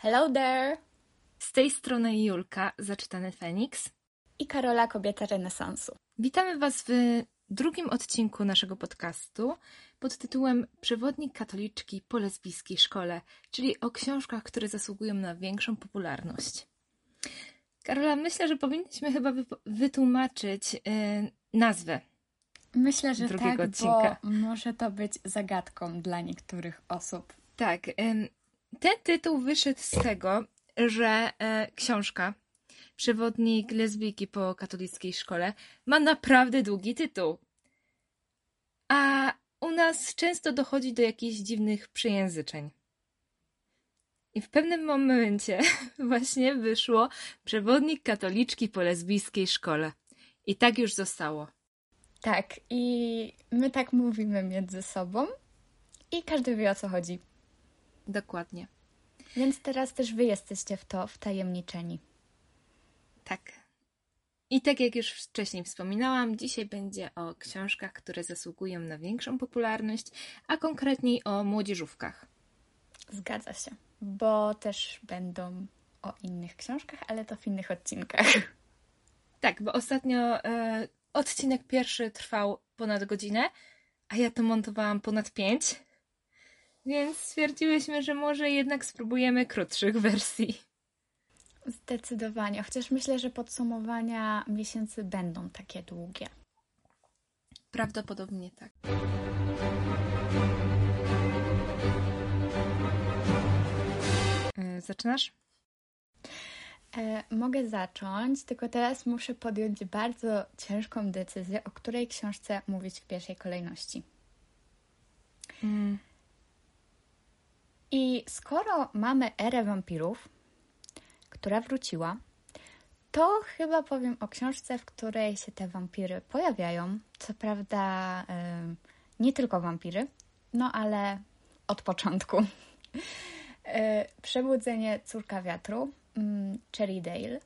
Hello there! Z tej strony Julka, zaczytany Feniks. I Karola, kobieta renesansu. Witamy Was w drugim odcinku naszego podcastu pod tytułem Przewodnik katoliczki po lesbijskiej szkole, czyli o książkach, które zasługują na większą popularność. Karola, myślę, że powinniśmy chyba wytłumaczyć yy, nazwę. Myślę, że drugiego tak, odcinka. bo może to być zagadką dla niektórych osób. Tak. Yy, ten tytuł wyszedł z tego, że e, książka Przewodnik lesbijki po katolickiej szkole ma naprawdę długi tytuł. A u nas często dochodzi do jakichś dziwnych przejęzyczeń. I w pewnym momencie właśnie wyszło Przewodnik katoliczki po lesbijskiej szkole. I tak już zostało. Tak, i my tak mówimy między sobą i każdy wie o co chodzi. Dokładnie. Więc teraz też wy jesteście w to wtajemniczeni. Tak. I tak jak już wcześniej wspominałam, dzisiaj będzie o książkach, które zasługują na większą popularność, a konkretniej o młodzieżówkach. Zgadza się, bo też będą o innych książkach, ale to w innych odcinkach. Tak, bo ostatnio e, odcinek pierwszy trwał ponad godzinę, a ja to montowałam ponad pięć. Więc stwierdziłyśmy, że może jednak spróbujemy krótszych wersji. Zdecydowanie, chociaż myślę, że podsumowania miesięcy będą takie długie. Prawdopodobnie tak. E, zaczynasz? E, mogę zacząć, tylko teraz muszę podjąć bardzo ciężką decyzję, o której książce mówić w pierwszej kolejności. Mm. I skoro mamy erę wampirów, która wróciła, to chyba powiem o książce, w której się te wampiry pojawiają. Co prawda, nie tylko wampiry, no ale od początku. yy, Przebudzenie Córka Wiatru, yy, Cherry Dale.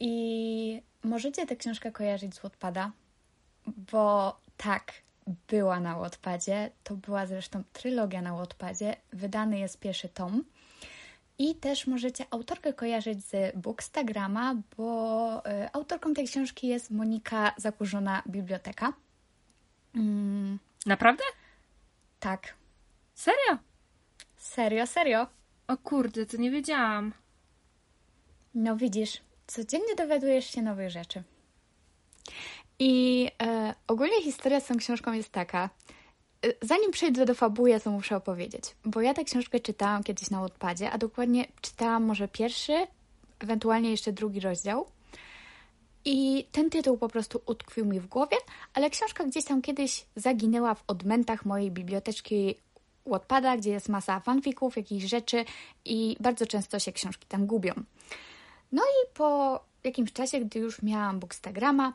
I możecie tę książkę kojarzyć z Wattpada, bo tak, była na Wattpadzie. To była zresztą trylogia na Wattpadzie. Wydany jest pierwszy tom. I też możecie autorkę kojarzyć z Bookstagrama, bo y, autorką tej książki jest Monika Zakurzona Biblioteka. Mm. Naprawdę? Tak. Serio? Serio, serio. O kurde, to nie wiedziałam. No widzisz, codziennie dowiadujesz się nowych rzeczy. I e, ogólnie historia z tą książką jest taka. E, zanim przejdę do fabuły, to muszę opowiedzieć, bo ja tę książkę czytałam kiedyś na odpadzie, a dokładnie czytałam może pierwszy, ewentualnie jeszcze drugi rozdział. I ten tytuł po prostu utkwił mi w głowie, ale książka gdzieś tam kiedyś zaginęła w odmętach mojej biblioteczki Wattpada, gdzie jest masa fanfików, jakichś rzeczy i bardzo często się książki tam gubią. No i po jakimś czasie, gdy już miałam Bookstagrama,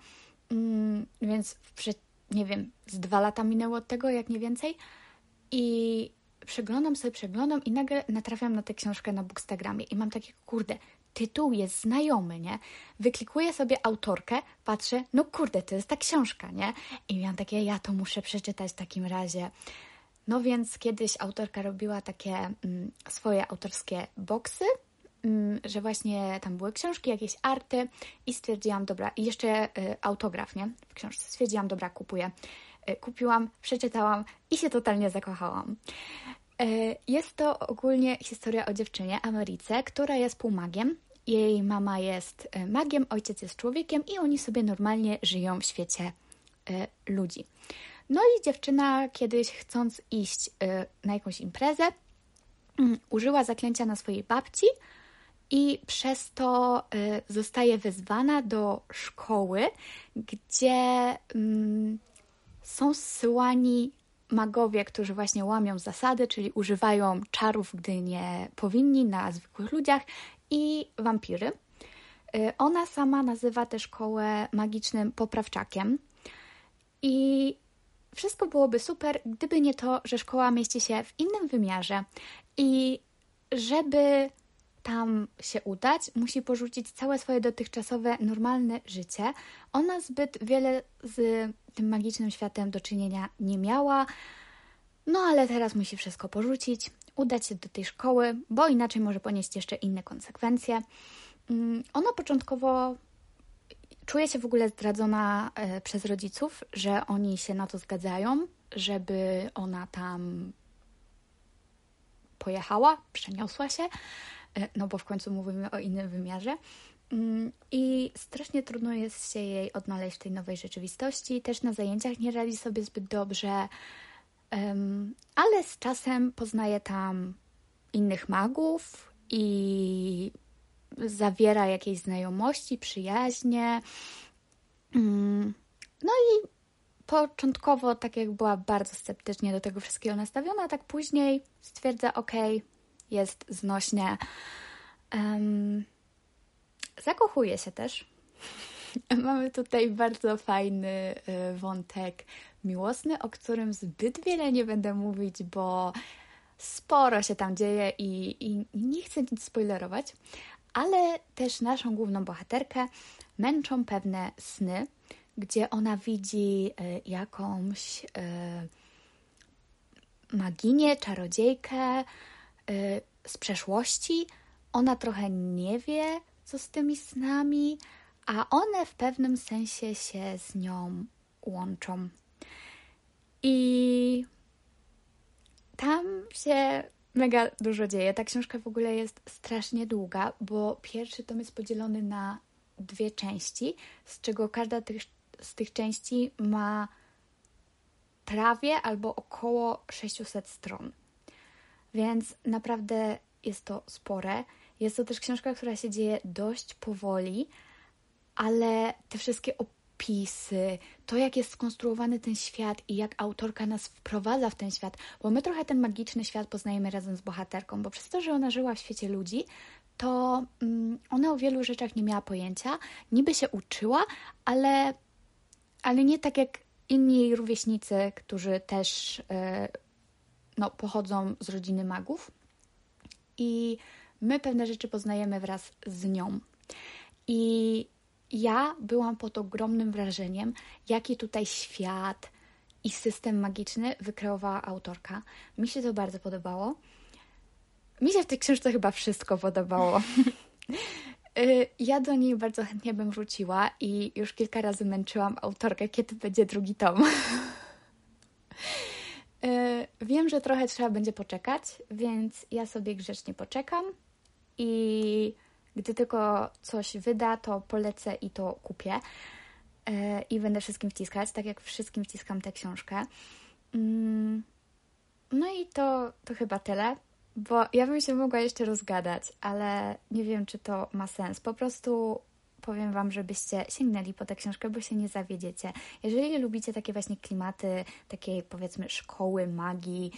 Mm, więc przed, nie wiem, z dwa lata minęło od tego, jak nie więcej. I przeglądam sobie, przeglądam i nagle natrafiam na tę książkę na Bookstagramie i mam takie, kurde, tytuł jest znajomy, nie? Wyklikuję sobie autorkę, patrzę, no kurde, to jest ta książka, nie? I miałam takie, ja to muszę przeczytać w takim razie. No więc kiedyś autorka robiła takie mm, swoje autorskie boksy że właśnie tam były książki, jakieś arty i stwierdziłam, dobra, i jeszcze y, autograf, nie? W książce stwierdziłam, dobra, kupuję. Y, kupiłam, przeczytałam i się totalnie zakochałam. Y, jest to ogólnie historia o dziewczynie, Ameryce, która jest półmagiem. Jej mama jest magiem, ojciec jest człowiekiem i oni sobie normalnie żyją w świecie ludzi. No i dziewczyna kiedyś chcąc iść na jakąś imprezę, mm, użyła zaklęcia na swojej babci, i przez to y, zostaje wezwana do szkoły, gdzie mm, są zsyłani magowie, którzy właśnie łamią zasady, czyli używają czarów, gdy nie powinni, na zwykłych ludziach i wampiry. Y, ona sama nazywa tę szkołę magicznym poprawczakiem. I wszystko byłoby super, gdyby nie to, że szkoła mieści się w innym wymiarze i żeby tam się udać, musi porzucić całe swoje dotychczasowe, normalne życie. Ona zbyt wiele z tym magicznym światem do czynienia nie miała, no ale teraz musi wszystko porzucić, udać się do tej szkoły, bo inaczej może ponieść jeszcze inne konsekwencje. Mm, ona początkowo czuje się w ogóle zdradzona e, przez rodziców, że oni się na to zgadzają, żeby ona tam pojechała, przeniosła się, no bo w końcu mówimy o innym wymiarze. Mm, I strasznie trudno jest się jej odnaleźć w tej nowej rzeczywistości. Też na zajęciach nie radzi sobie zbyt dobrze, ale z czasem poznaje tam innych magów i zawiera jakieś znajomości, przyjaźnie. Mm, no i początkowo, tak jak była bardzo sceptycznie do tego wszystkiego nastawiona, tak później stwierdza, ok, jest znośnie. Um, zakochuje się też. Mamy tutaj bardzo fajny y, wątek miłosny, o którym zbyt wiele nie będę mówić, bo sporo się tam dzieje i, i nie chcę nic spoilerować, ale też naszą główną bohaterkę męczą pewne sny, gdzie ona widzi y, jakąś y, maginię, czarodziejkę z przeszłości. Ona trochę nie wie, co z tymi snami, a one w pewnym sensie się z nią łączą. I tam się mega dużo dzieje. Ta książka w ogóle jest strasznie długa, bo pierwszy tom jest podzielony na dwie części, z czego każda tych, z tych części ma prawie albo około 600 stron. Więc naprawdę jest to spore. Jest to też książka, która się dzieje dość powoli, ale te wszystkie opisy, to jak jest skonstruowany ten świat i jak autorka nas wprowadza w ten świat, bo my trochę ten magiczny świat poznajemy razem z bohaterką, bo przez to, że ona żyła w świecie ludzi, to um, ona o wielu rzeczach nie miała pojęcia, niby się uczyła, ale, ale nie tak jak inni jej rówieśnicy, którzy też yy, no, pochodzą z rodziny magów. I my pewne rzeczy poznajemy wraz z nią. I ja byłam pod ogromnym wrażeniem, jaki tutaj świat i system magiczny wykreowała autorka. Mi się to bardzo podobało. Mi się w tej książce chyba wszystko podobało. Y, ja do niej bardzo chętnie bym wróciła i już kilka razy męczyłam autorkę, kiedy będzie drugi tom. Wiem, że trochę trzeba będzie poczekać, więc ja sobie grzecznie poczekam i gdy tylko coś wyda, to polecę i to kupię. E, I będę wszystkim wciskać, tak jak wszystkim wciskam tę książkę. Mm, no i to, to chyba tyle, bo ja bym się mogła jeszcze rozgadać, ale nie wiem, czy to ma sens. Po prostu powiem Wam, żebyście sięgnęli po tę książkę, bo się nie zawiedziecie. Jeżeli lubicie takie właśnie klimaty, takiej powiedzmy szkoły magii,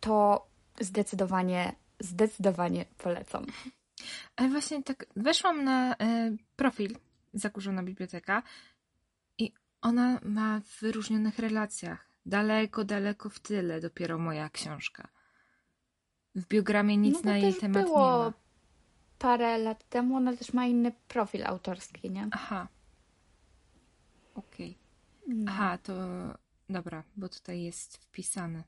to zdecydowanie, zdecydowanie polecam. Ale właśnie tak weszłam na e, profil Zakurzona Biblioteka i ona ma w wyróżnionych relacjach. Daleko, daleko w tyle dopiero moja książka. W biogramie nic no na jej temat było nie ma. Parę lat temu ona też ma inny profil autorski, nie? Aha. Okej. Okay. No. Aha, to dobra, bo tutaj jest wpisany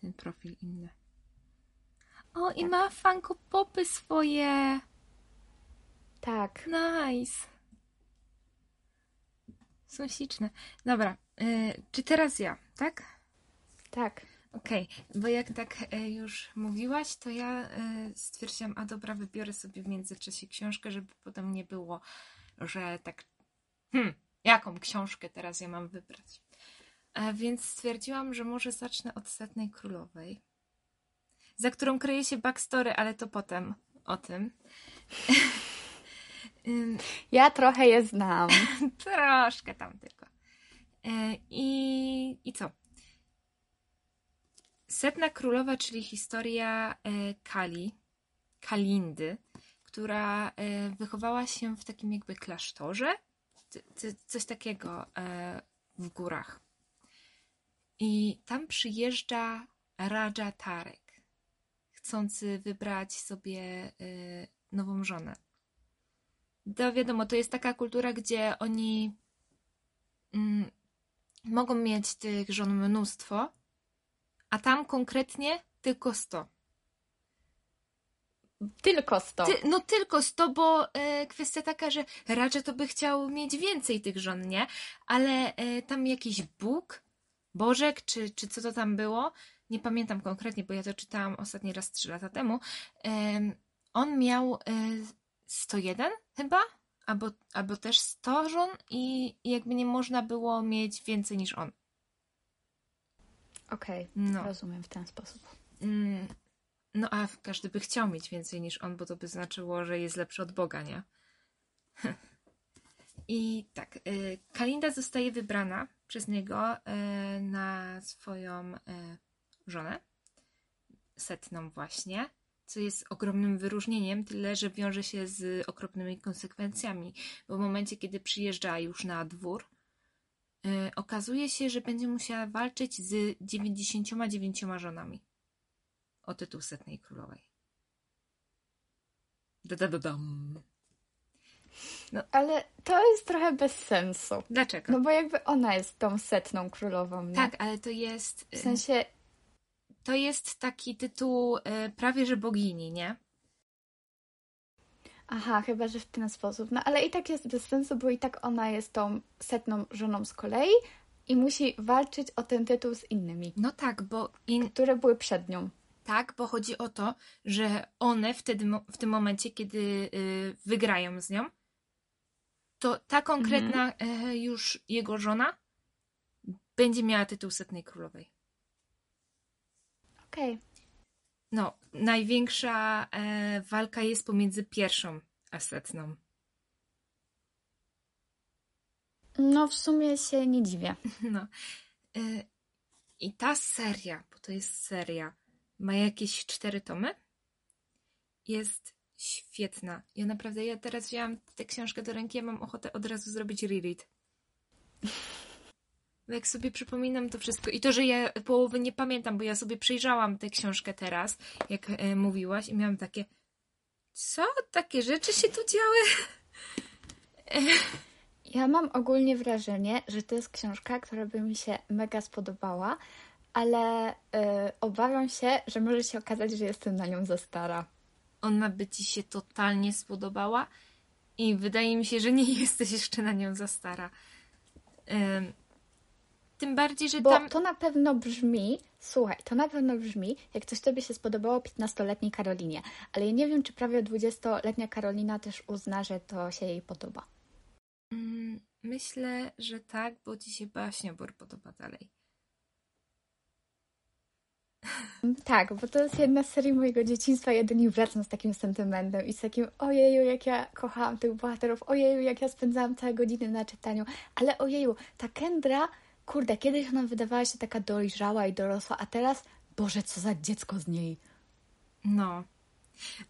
ten profil inny. O, i tak. ma Funko Popy swoje. Tak. Nice. Są śliczne. Dobra, y, czy teraz ja, tak? Tak. Okej, okay, bo jak tak y, już mówiłaś, to ja y, stwierdziłam, a dobra, wybiorę sobie w międzyczasie książkę, żeby potem nie było, że tak, hmm, jaką książkę teraz ja mam wybrać. A więc stwierdziłam, że może zacznę od Setnej Królowej za którą kryje się backstory, ale to potem o tym. Ja trochę je znam. Troszkę tam tylko. E, I, I co? Setna Królowa, czyli historia e, Kali, Kalindy, która e, wychowała się w takim jakby klasztorze, coś takiego w górach. I tam przyjeżdża Raja Tarek chcący wybrać sobie nową żonę. To wiadomo, to jest taka kultura, gdzie oni mm, mogą mieć tych żon mnóstwo, a tam konkretnie tylko 100. Tylko 100. Ty, no tylko 100, bo e, kwestia taka, że raczej to by chciał mieć więcej tych żon, nie? Ale e, tam jakiś Bóg, Bożek, czy, czy co to tam było, nie pamiętam konkretnie, bo ja to czytałam ostatni raz 3 lata temu, em, on miał e, 101 chyba, albo, albo też 100 żon i jakby nie można było mieć więcej niż on. Okej, No. rozumiem w ten sposób. Mm, No a każdy by chciał mieć więcej niż on, bo to by znaczyło, że jest lepszy od Boga, nie? I tak, y, Kalinda zostaje wybrana przez niego y, na swoją y, żonę, setną właśnie, co jest ogromnym wyróżnieniem, tyle że wiąże się z okropnymi konsekwencjami, bo w momencie, kiedy przyjeżdża już na dwór, okazuje się, że będzie musiała walczyć z 99 żonami o tytuł setnej królowej. Da, da, da, dam. Ale to jest trochę bez sensu. Dlaczego? No bo jakby ona jest tą setną królową, nie? tak, ale to jest. W sensie, To jest taki tytuł e, prawie że bogini, nie? Aha, chyba, że w ten sposób. No ale i tak jest bez sensu, bo i tak ona jest tą setną żoną z kolei i musi walczyć o ten tytuł z innymi, No tak, bo in, które były przed nią. tak, bo chodzi o to, że one wtedy, w tym momencie, kiedy y, wygrają z nią, to ta konkretna e, już jego żona będzie miała tytuł setnej królowej. Okej. No, największa e, walka jest pomiędzy pierwszą a setną. No w sumie się nie dziwię. No. Y, I ta seria, bo to jest seria, ma jakieś cztery tomy. Jest świetna. Ja naprawdę, ja teraz wzięłam tę książkę do ręki, ja mam ochotę od razu zrobić reread. Bo Jak sobie przypominam to wszystko i to, że ja połowy nie pamiętam, bo ja sobie przejrzałam tę książkę teraz, jak e, mówiłaś i miałam takie co? Takie rzeczy się tu działy? Ja mam ogólnie wrażenie, że to jest książka, która by mi się mega spodobała, ale y, obawiam się, że może się okazać, że jestem na nią za stara. ona by ci się totalnie spodobała i wydaje mi się, że nie jesteś jeszcze na nią za stara. Ym, tym bardziej, że Bo tam. to na pewno brzmi, słuchaj, to na pewno brzmi, jak coś tobie się spodobało 15-letniej Karolinie, ale ja nie wiem, czy prawie 20-letnia Karolina też uzna, że to się jej podoba. Mm, Myślę, że tak, bo ci się baśniobór podoba dalej. Tak, bo to jest jedna z serii mojego dzieciństwa. Ja do nich wracam z takim sentymentem i z takim ojeju, jak ja kochałam tych bohaterów, ojeju, jak ja spędzałam całe godziny na czytaniu, ale ojeju, ta Kendra, kurde, kiedyś ona wydawała się taka dojrzała i dorosła, a teraz, Boże, co za dziecko z niej. No.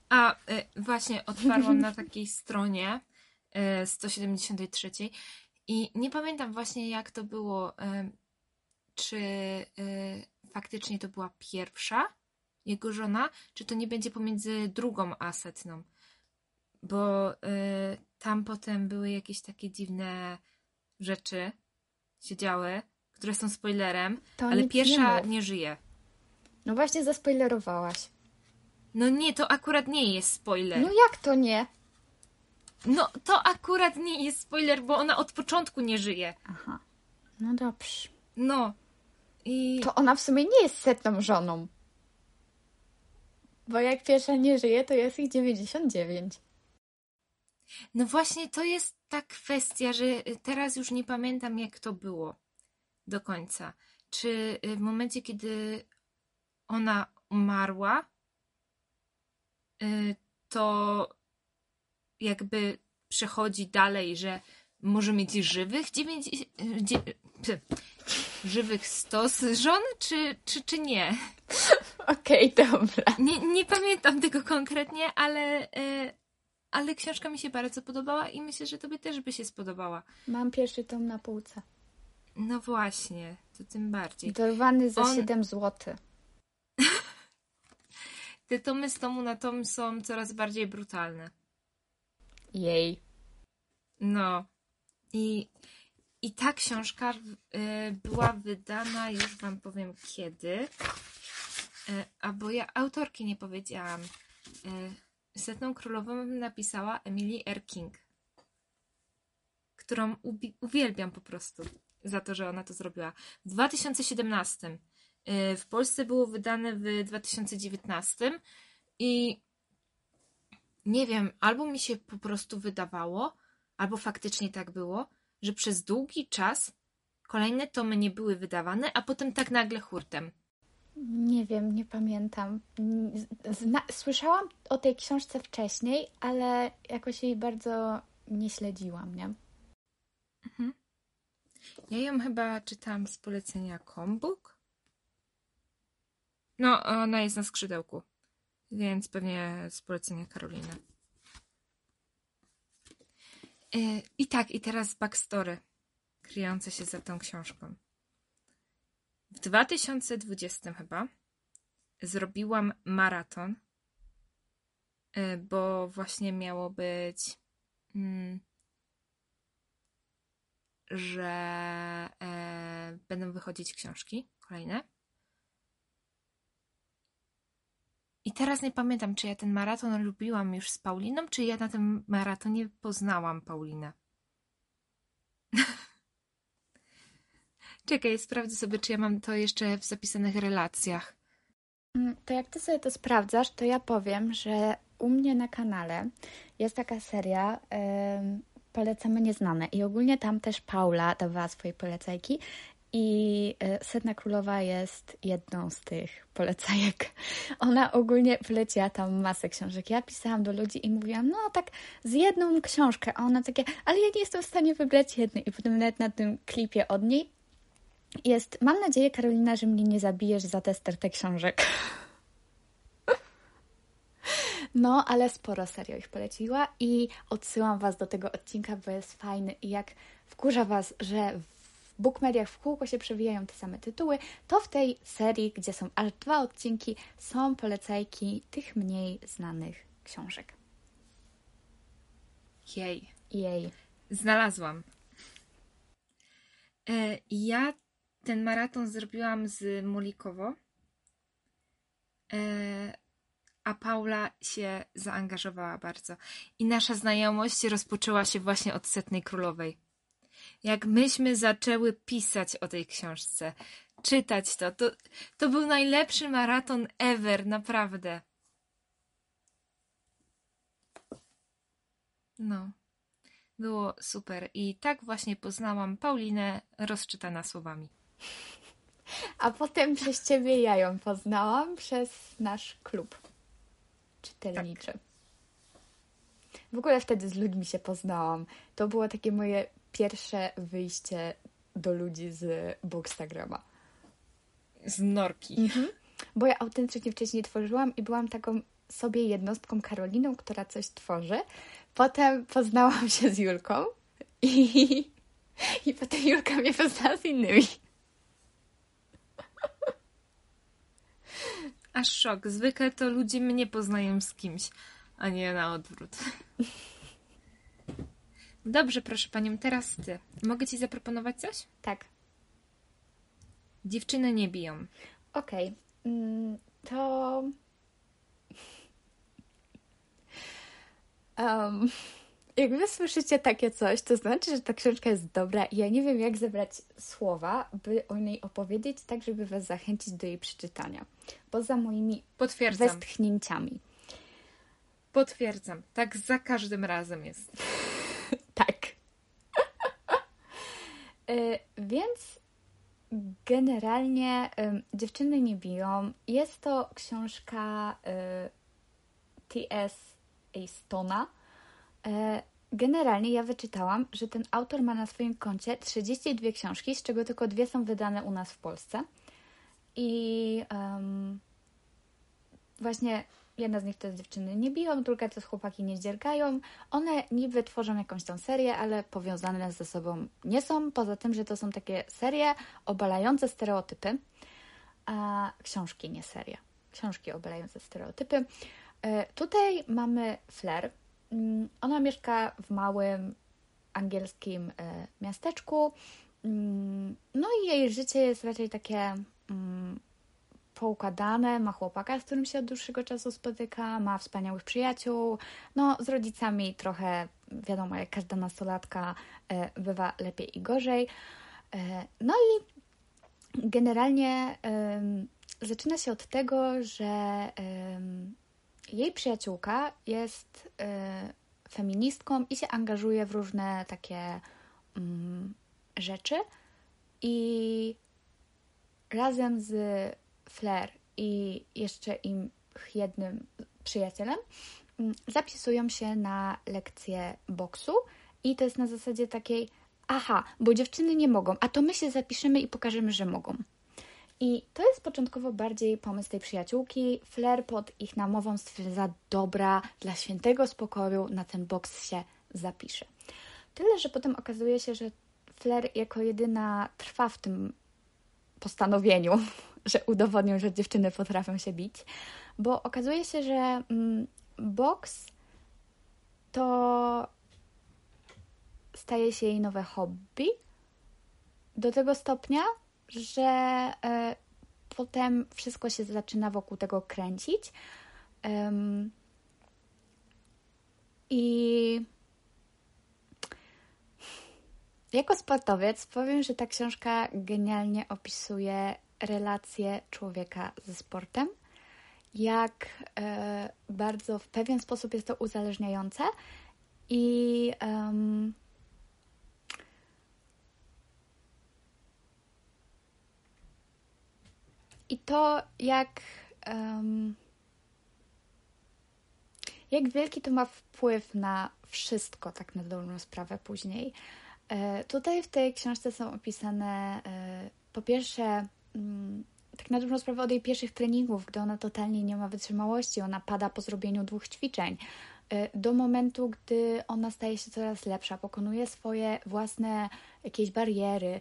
A y, właśnie otwarłam na takiej stronie y, 173 i nie pamiętam właśnie jak to było. Y, czy y, faktycznie to była pierwsza jego żona, czy to nie będzie pomiędzy drugą a setną. Bo y, tam potem były jakieś takie dziwne rzeczy się działy, które są spoilerem, To ale nie pierwsza nie żyje. No właśnie zaspoilerowałaś. No nie, to akurat nie jest spoiler. No jak to nie? No, to akurat nie jest spoiler, bo ona od początku nie żyje. Aha, no dobrze. No. I To ona w sumie nie jest setną żoną. Bo jak pierwsza nie żyje, to jest ich 99. no właśnie to jest ta kwestia, że teraz już nie pamiętam, jak to było do końca. Czy y, w momencie, kiedy ona umarła, y, to jakby przechodzi dalej, że może mieć żywych 90, dzie- py, żywych 100 żon, czy, czy, czy nie? Okej, dobra. Nie, nie pamiętam tego konkretnie, ale, ale książka mi się bardzo podobała i myślę, że tobie też by się spodobała. Mam pierwszy tom na półce. No właśnie, to tym bardziej. Dorwany za On- 7 zł. Te tomy z tomu na tom są coraz bardziej brutalne. Jej. No. I, i ta książka e, była wydana, już wam powiem kiedy. E, a bo ja autorki nie powiedziałam. Setną królową napisała Emily R. King, którą uwielbiam po prostu za to, że ona to zrobiła. W 2017. e, W Polsce było wydane w 2019 i nie wiem, albo mi się po prostu wydawało, albo faktycznie tak było, że przez długi czas kolejne tomy nie były wydawane, a potem tak nagle hurtem. Nie wiem, nie pamiętam. Zna słyszałam o tej książce wcześniej, ale jakoś jej bardzo nie śledziłam, nie? Mhm. Ja ją chyba czytałam z polecenia Kombuk. No, ona jest na skrzydełku, więc pewnie z polecenia Karoliny. Yy, I tak, i teraz backstory kryjące się za tą książką. W 2020 chyba zrobiłam maraton, yy, bo właśnie miało być, mm, że e, będą wychodzić książki kolejne. I teraz nie pamiętam, czy ja ten maraton lubiłam już z Pauliną, czy ja na tym maratonie poznałam Paulinę. Czekaj, sprawdzę sobie, czy ja mam to jeszcze w zapisanych relacjach. Mm, To jak ty sobie to sprawdzasz, to ja powiem, że u mnie na kanale jest taka seria em, Polecamy Nieznane i ogólnie tam też Paula dawała swoje polecajki i e, Setna Królowa jest jedną z tych polecajek. Ona ogólnie poleciła tam masę książek. Ja pisałam do ludzi i mówiłam, no tak z jedną książkę, a ona takie, ale ja nie jestem w stanie wybrać jednej i potem nawet na tym klipie od niej jest, mam nadzieję Karolina, że mnie nie zabijesz za tę stertę książek. No, ale sporo serio ich poleciła i odsyłam Was do tego odcinka, bo jest fajny i jak wkurza Was, że w bookmediach w kółko się przewijają te same tytuły, to w tej serii, gdzie są aż dwa odcinki, są polecajki tych mniej znanych książek. Jej. Jej. Znalazłam. E, ja ten maraton zrobiłam z Mulikowo, e, a Paula się zaangażowała bardzo. I nasza znajomość rozpoczęła się właśnie od Setnej Królowej. Jak myśmy zaczęły pisać o tej książce, czytać to, to, to był najlepszy maraton ever, naprawdę. No. Było super. I tak właśnie poznałam Paulinę rozczytana słowami. A potem przez Ciebie ja ją poznałam przez nasz klub czytelniczy. W ogóle wtedy z ludźmi się poznałam. To było takie moje pierwsze wyjście do ludzi z Bookstagrama. Z norki. Mhm. Bo ja autentycznie wcześniej tworzyłam i byłam taką sobie jednostką Karoliną, która coś tworzy. Potem poznałam się z Julką i, i potem Julka mnie poznała z innymi. Aż szok. Zwykle to ludzie mnie poznają z kimś, a nie na odwrót. Dobrze, proszę panią, teraz ty. Mogę ci zaproponować coś? Tak, Dziewczyny nie biją. okej. Mm, To. Um, jak wy słyszycie takie coś, to znaczy, że ta książka jest dobra i ja nie wiem, jak zebrać słowa, by o niej opowiedzieć, tak żeby was zachęcić do jej przeczytania. Poza moimi Potwierdzam. westchnięciami. Potwierdzam. Tak za każdym razem jest. Tak. Y, Więc generalnie ym, Dziewczyny nie biją. Jest to książka y, T.S. Astona. Generalnie ja wyczytałam, że ten autor ma na swoim koncie 32 książki, z czego tylko dwie są wydane u nas w Polsce. I ym, właśnie jedna z nich to jest Dziewczyny nie biją, druga to jest Chłopaki nie dziergają. One niby tworzą jakąś tą serię, ale powiązane ze sobą nie są, poza tym, że to są takie serie obalające stereotypy. A książki, nie serie. Książki obalające stereotypy. E, Tutaj mamy Flair. Mm, Ona mieszka w małym angielskim e, miasteczku. Mm, No i jej życie jest raczej takie mm, poukładane, ma chłopaka, z którym się od dłuższego czasu spotyka, ma wspaniałych przyjaciół, no z rodzicami trochę, wiadomo, jak każda nastolatka e, bywa lepiej i gorzej. E, no i generalnie zaczyna się od tego, że jej przyjaciółka jest e, feministką i się angażuje w różne takie mm, rzeczy i razem z Flair i jeszcze im jednym przyjacielem mm, zapisują się na lekcję boksu i to jest na zasadzie takiej aha, bo dziewczyny nie mogą, a to my się zapiszemy i pokażemy, że mogą. I to jest początkowo bardziej pomysł tej przyjaciółki. Flair pod ich namową stwierdza, dobra, dla świętego spokoju na ten boks się zapisze. Tyle, że potem okazuje się, że Flair jako jedyna trwa w tym postanowieniu, że udowodnią, że dziewczyny potrafią się bić, bo okazuje się, że mm, boks to staje się jej nowe hobby do tego stopnia, że e, potem wszystko się zaczyna wokół tego kręcić. I jako sportowiec powiem, że ta książka genialnie opisuje relacje człowieka ze sportem. Jak e, bardzo w pewien sposób jest to uzależniające i um, I to, jak, um, jak wielki to ma wpływ na wszystko, tak na dobrą sprawę później. E, tutaj w tej książce są opisane e, po pierwsze, mm, tak na dobrą sprawę od jej pierwszych treningów, gdy ona totalnie nie ma wytrzymałości, ona pada po zrobieniu dwóch ćwiczeń, e, do momentu, gdy ona staje się coraz lepsza, pokonuje swoje własne jakieś bariery.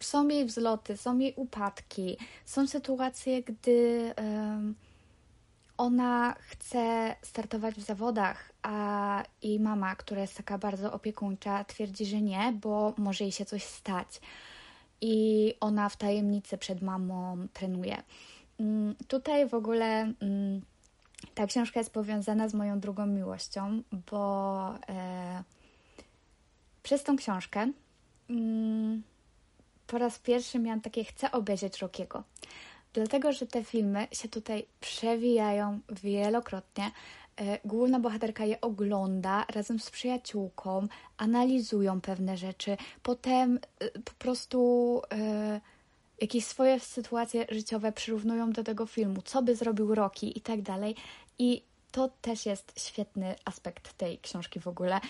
Są jej wzloty, są jej upadki, są sytuacje, gdy ona chce startować w zawodach, a jej mama, która jest taka bardzo opiekuńcza, twierdzi, że nie, bo może jej się coś stać. I ona w tajemnicy przed mamą trenuje. Um, tutaj w ogóle um, ta książka jest powiązana z moją drugą miłością, bo e, przez tą książkę mm, po raz pierwszy miałam takie, chcę obejrzeć Rockiego. Dlatego, że te filmy się tutaj przewijają wielokrotnie. E, główna bohaterka je ogląda razem z przyjaciółką, analizują pewne rzeczy, potem e, po prostu e, jakieś swoje sytuacje życiowe przyrównują do tego filmu, co by zrobił Rocky i tak dalej. I to też jest świetny aspekt tej książki w ogóle.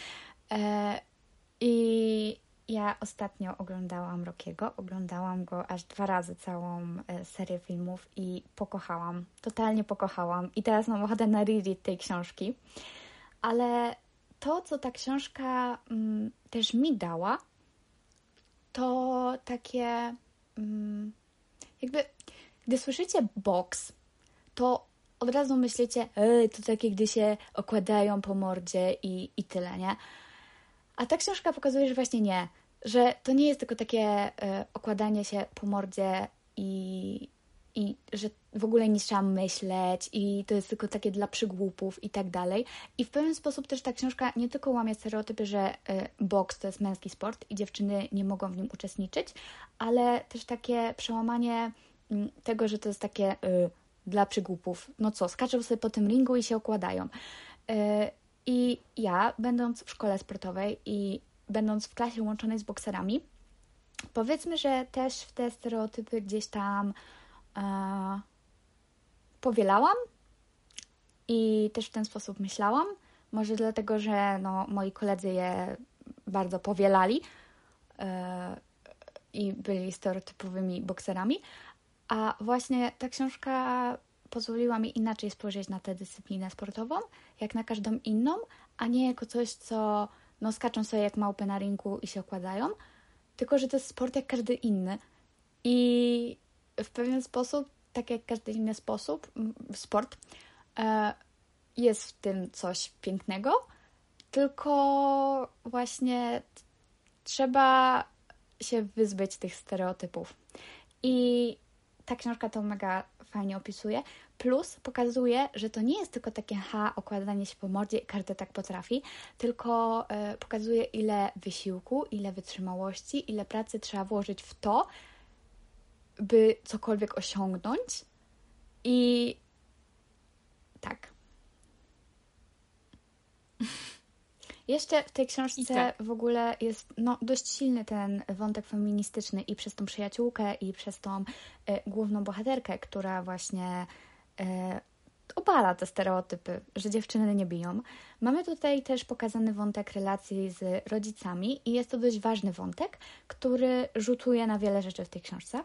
I ja ostatnio oglądałam Rockiego, oglądałam go aż dwa razy całą e, serię filmów i pokochałam, totalnie pokochałam. I teraz mam ochotę na reread tej książki. Ale to, co ta książka mm, też mi dała, to takie mm, jakby, gdy słyszycie box, to od razu myślicie, to takie, gdy się okładają po mordzie i, i tyle, nie? A ta książka pokazuje, że właśnie nie, że to nie jest tylko takie y, okładanie się po mordzie i, i że w ogóle nie trzeba myśleć i to jest tylko takie dla przygłupów i tak dalej. I w pewien sposób też ta książka nie tylko łamie stereotypy, że y, boks to jest męski sport i dziewczyny nie mogą w nim uczestniczyć, ale też takie przełamanie y, tego, że to jest takie y, dla przygłupów. No co, skaczą sobie po tym ringu i się okładają. I ja, będąc w szkole sportowej i będąc w klasie łączonej z bokserami, powiedzmy, że też w te stereotypy gdzieś tam e, powielałam i też w ten sposób myślałam. Może dlatego, że no, moi koledzy je bardzo powielali e, i byli stereotypowymi bokserami. A właśnie ta książka pozwoliła mi inaczej spojrzeć na tę dyscyplinę sportową, jak na każdą inną, a nie jako coś, co no skaczą sobie jak małpy na rynku i się okładają, tylko że to jest sport jak każdy inny. I w pewien sposób, tak jak każdy inny sposób, sport, e, jest w tym coś pięknego, tylko właśnie trzeba się wyzbyć tych stereotypów. I ta książka to mega fajnie opisuje. Plus pokazuje, że to nie jest tylko takie ha, okładanie się po mordzie, każdy tak potrafi, tylko y, pokazuje, ile wysiłku, ile wytrzymałości, ile pracy trzeba włożyć w to, by cokolwiek osiągnąć. I tak. Jeszcze w tej książce tak. w ogóle jest no, dość silny ten wątek feministyczny i przez tą przyjaciółkę, i przez tą e, główną bohaterkę, która właśnie e, obala te stereotypy, że dziewczyny nie biją. Mamy tutaj też pokazany wątek relacji z rodzicami i jest to dość ważny wątek, który rzutuje na wiele rzeczy w tej książce.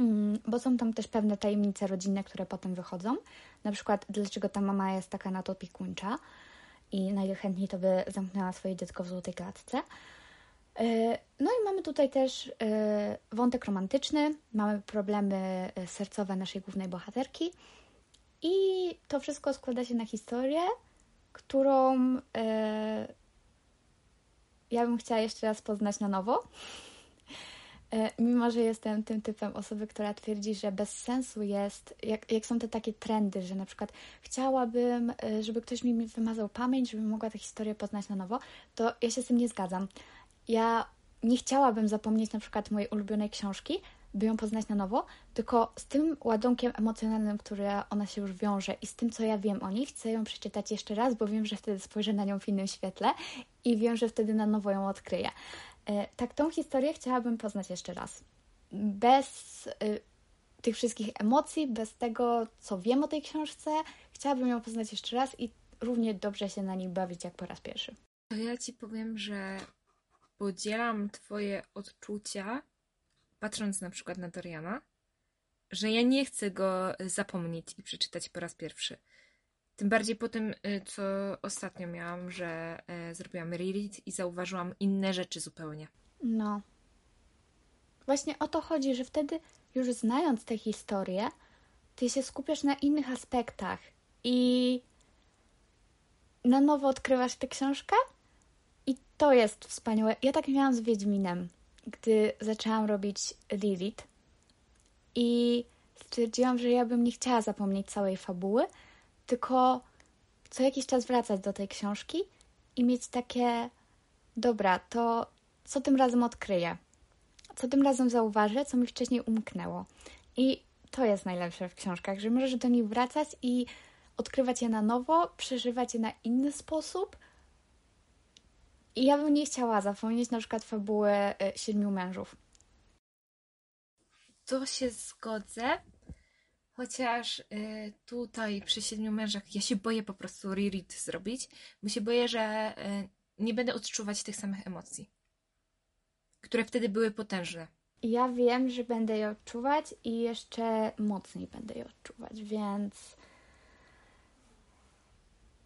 Mm, bo są tam też pewne tajemnice rodzinne, które potem wychodzą. Na przykład, dlaczego ta mama jest taka nadopiekuńcza i najchętniej to by zamknęła swoje dziecko w złotej klatce. E, no i mamy tutaj też e, wątek romantyczny, mamy problemy e, sercowe naszej głównej bohaterki i to wszystko składa się na historię, którą ja bym chciała jeszcze raz poznać na nowo. Mimo, że jestem tym typem osoby, która twierdzi, że bez sensu jest, jak, jak są te takie trendy, że na przykład chciałabym, żeby ktoś mi wymazał pamięć, żebym mogła tę historię poznać na nowo, to ja się z tym nie zgadzam. Ja nie chciałabym zapomnieć na przykład mojej ulubionej książki, by ją poznać na nowo, tylko z tym ładunkiem emocjonalnym, który ona się już wiąże i z tym, co ja wiem o niej, chcę ją przeczytać jeszcze raz, bo wiem, że wtedy spojrzę na nią w innym świetle i wiem, że wtedy na nowo ją odkryję. E, tak, tą historię chciałabym poznać jeszcze raz. Bez y, tych wszystkich emocji, bez tego, co wiem o tej książce, chciałabym ją poznać jeszcze raz i równie dobrze się na niej bawić jak po raz pierwszy. To ja ci powiem, że podzielam Twoje odczucia, patrząc na przykład na Doriana, że ja nie chcę go zapomnieć i przeczytać po raz pierwszy. Tym bardziej po tym, y, co ostatnio miałam, że e, zrobiłam reread i zauważyłam inne rzeczy zupełnie. No. Właśnie o to chodzi, że wtedy już znając tę historię, ty się skupiasz na innych aspektach i na nowo odkrywasz tę książkę i to jest wspaniałe. Ja tak miałam z Wiedźminem, gdy zaczęłam robić Lilith i stwierdziłam, że ja bym nie chciała zapomnieć całej fabuły, tylko co jakiś czas wracać do tej książki i mieć takie, dobra, to co tym razem odkryję? Co tym razem zauważę, co mi wcześniej umknęło? I to jest najlepsze w książkach, że możesz do nich wracać i odkrywać je na nowo, przeżywać je na inny sposób. I ja bym nie chciała zapomnieć na przykład fabuły y, Siedmiu Mężów. To się zgodzę, Chociaż y, tutaj przy Siedmiu Mężach ja się boję po prostu reread zrobić, bo się boję, że y, nie będę odczuwać tych samych emocji, które wtedy były potężne. Ja wiem, że będę je odczuwać i jeszcze mocniej będę je odczuwać, więc.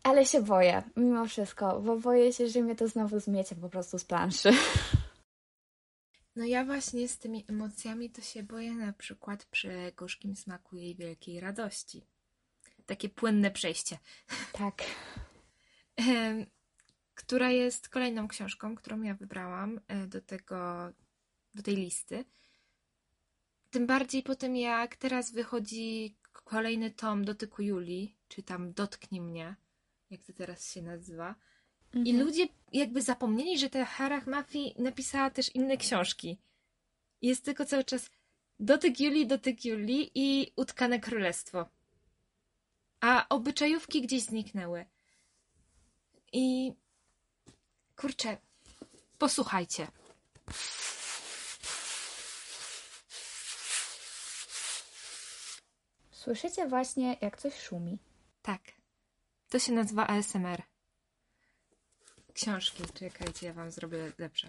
Ale się boję, mimo wszystko, bo boję się, że mnie to znowu zmiecie po prostu z planszy. No ja właśnie z tymi emocjami to się boję na przykład przy gorzkim smaku jej wielkiej radości. Takie płynne przejście. Tak. Która jest kolejną książką, którą ja wybrałam e, do tego, do tej listy. Tym bardziej po tym, jak teraz wychodzi kolejny tom Dotyku Julii, czy tam Dotknij mnie, jak to teraz się nazywa. Mhm. I ludzie jakby zapomnieli, że ta Harach Mafi napisała też inne książki. Jest tylko cały czas Dotyk Julii, Dotyk Julii i Utkane Królestwo. A obyczajówki gdzieś zniknęły. I kurczę, posłuchajcie. Słyszycie właśnie, jak coś szumi. Tak. To się nazywa ASMR książki. Czekajcie, ja wam zrobię lepsze.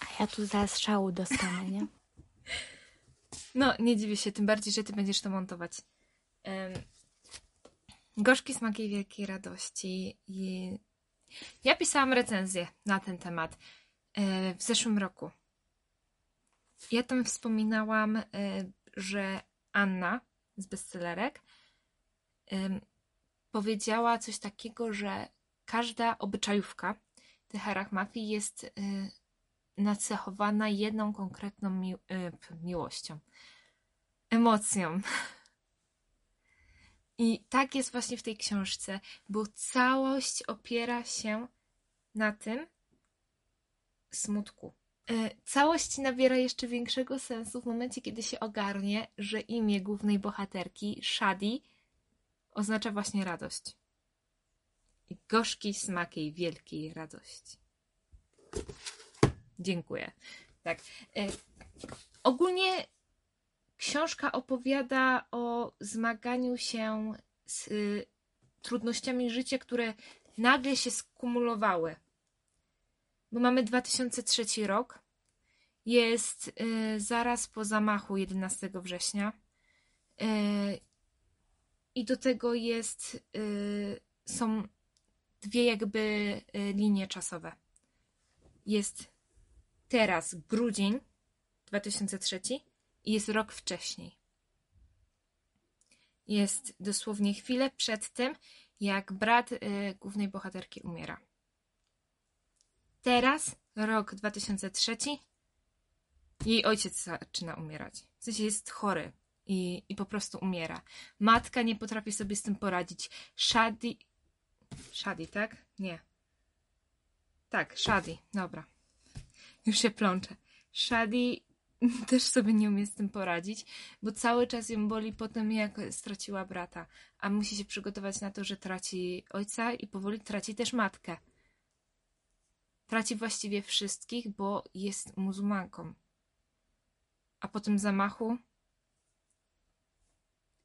A ja tu zaraz szału dostanę, nie? No, nie dziwię się, tym bardziej, że ty będziesz to montować. Um, gorzki smak jej wielkiej radości. I ja pisałam recenzję na ten temat e, w zeszłym roku. Ja tam wspominałam, y, że Anna z bestsellerek powiedziała coś takiego, że każda obyczajówka w tych erach mafii jest y, nacechowana jedną konkretną mi- y, miłością, emocją. I tak jest właśnie w tej książce, bo całość opiera się na tym smutku. E, Całość nabiera jeszcze większego sensu w momencie, kiedy się ogarnie, że imię głównej bohaterki, Shadi, oznacza właśnie radość. I gorzki smak jej wielkiej radości. Dziękuję. Tak. E, ogólnie książka opowiada o zmaganiu się z y, trudnościami życia, które nagle się skumulowały. Bo mamy 2003 rok. Jest y, zaraz po zamachu 11 września. Y, I do tego jest, y, są dwie jakby linie czasowe. Jest teraz grudzień 2003 i jest rok wcześniej. Jest dosłownie chwilę przed tym, jak brat głównej bohaterki umiera. Teraz, rok 2003, jej ojciec zaczyna umierać. W sensie jest chory i, i po prostu umiera. Matka nie potrafi sobie z tym poradzić. Shadi. Shadi, tak? Nie. Tak, Shadi, dobra. Już się plączę. Shadi też sobie nie umie z tym poradzić, bo cały czas ją boli po tym, jak straciła brata, a musi się przygotować na to, że traci ojca i powoli traci też matkę. Traci właściwie wszystkich, bo jest muzułmanką. A po tym zamachu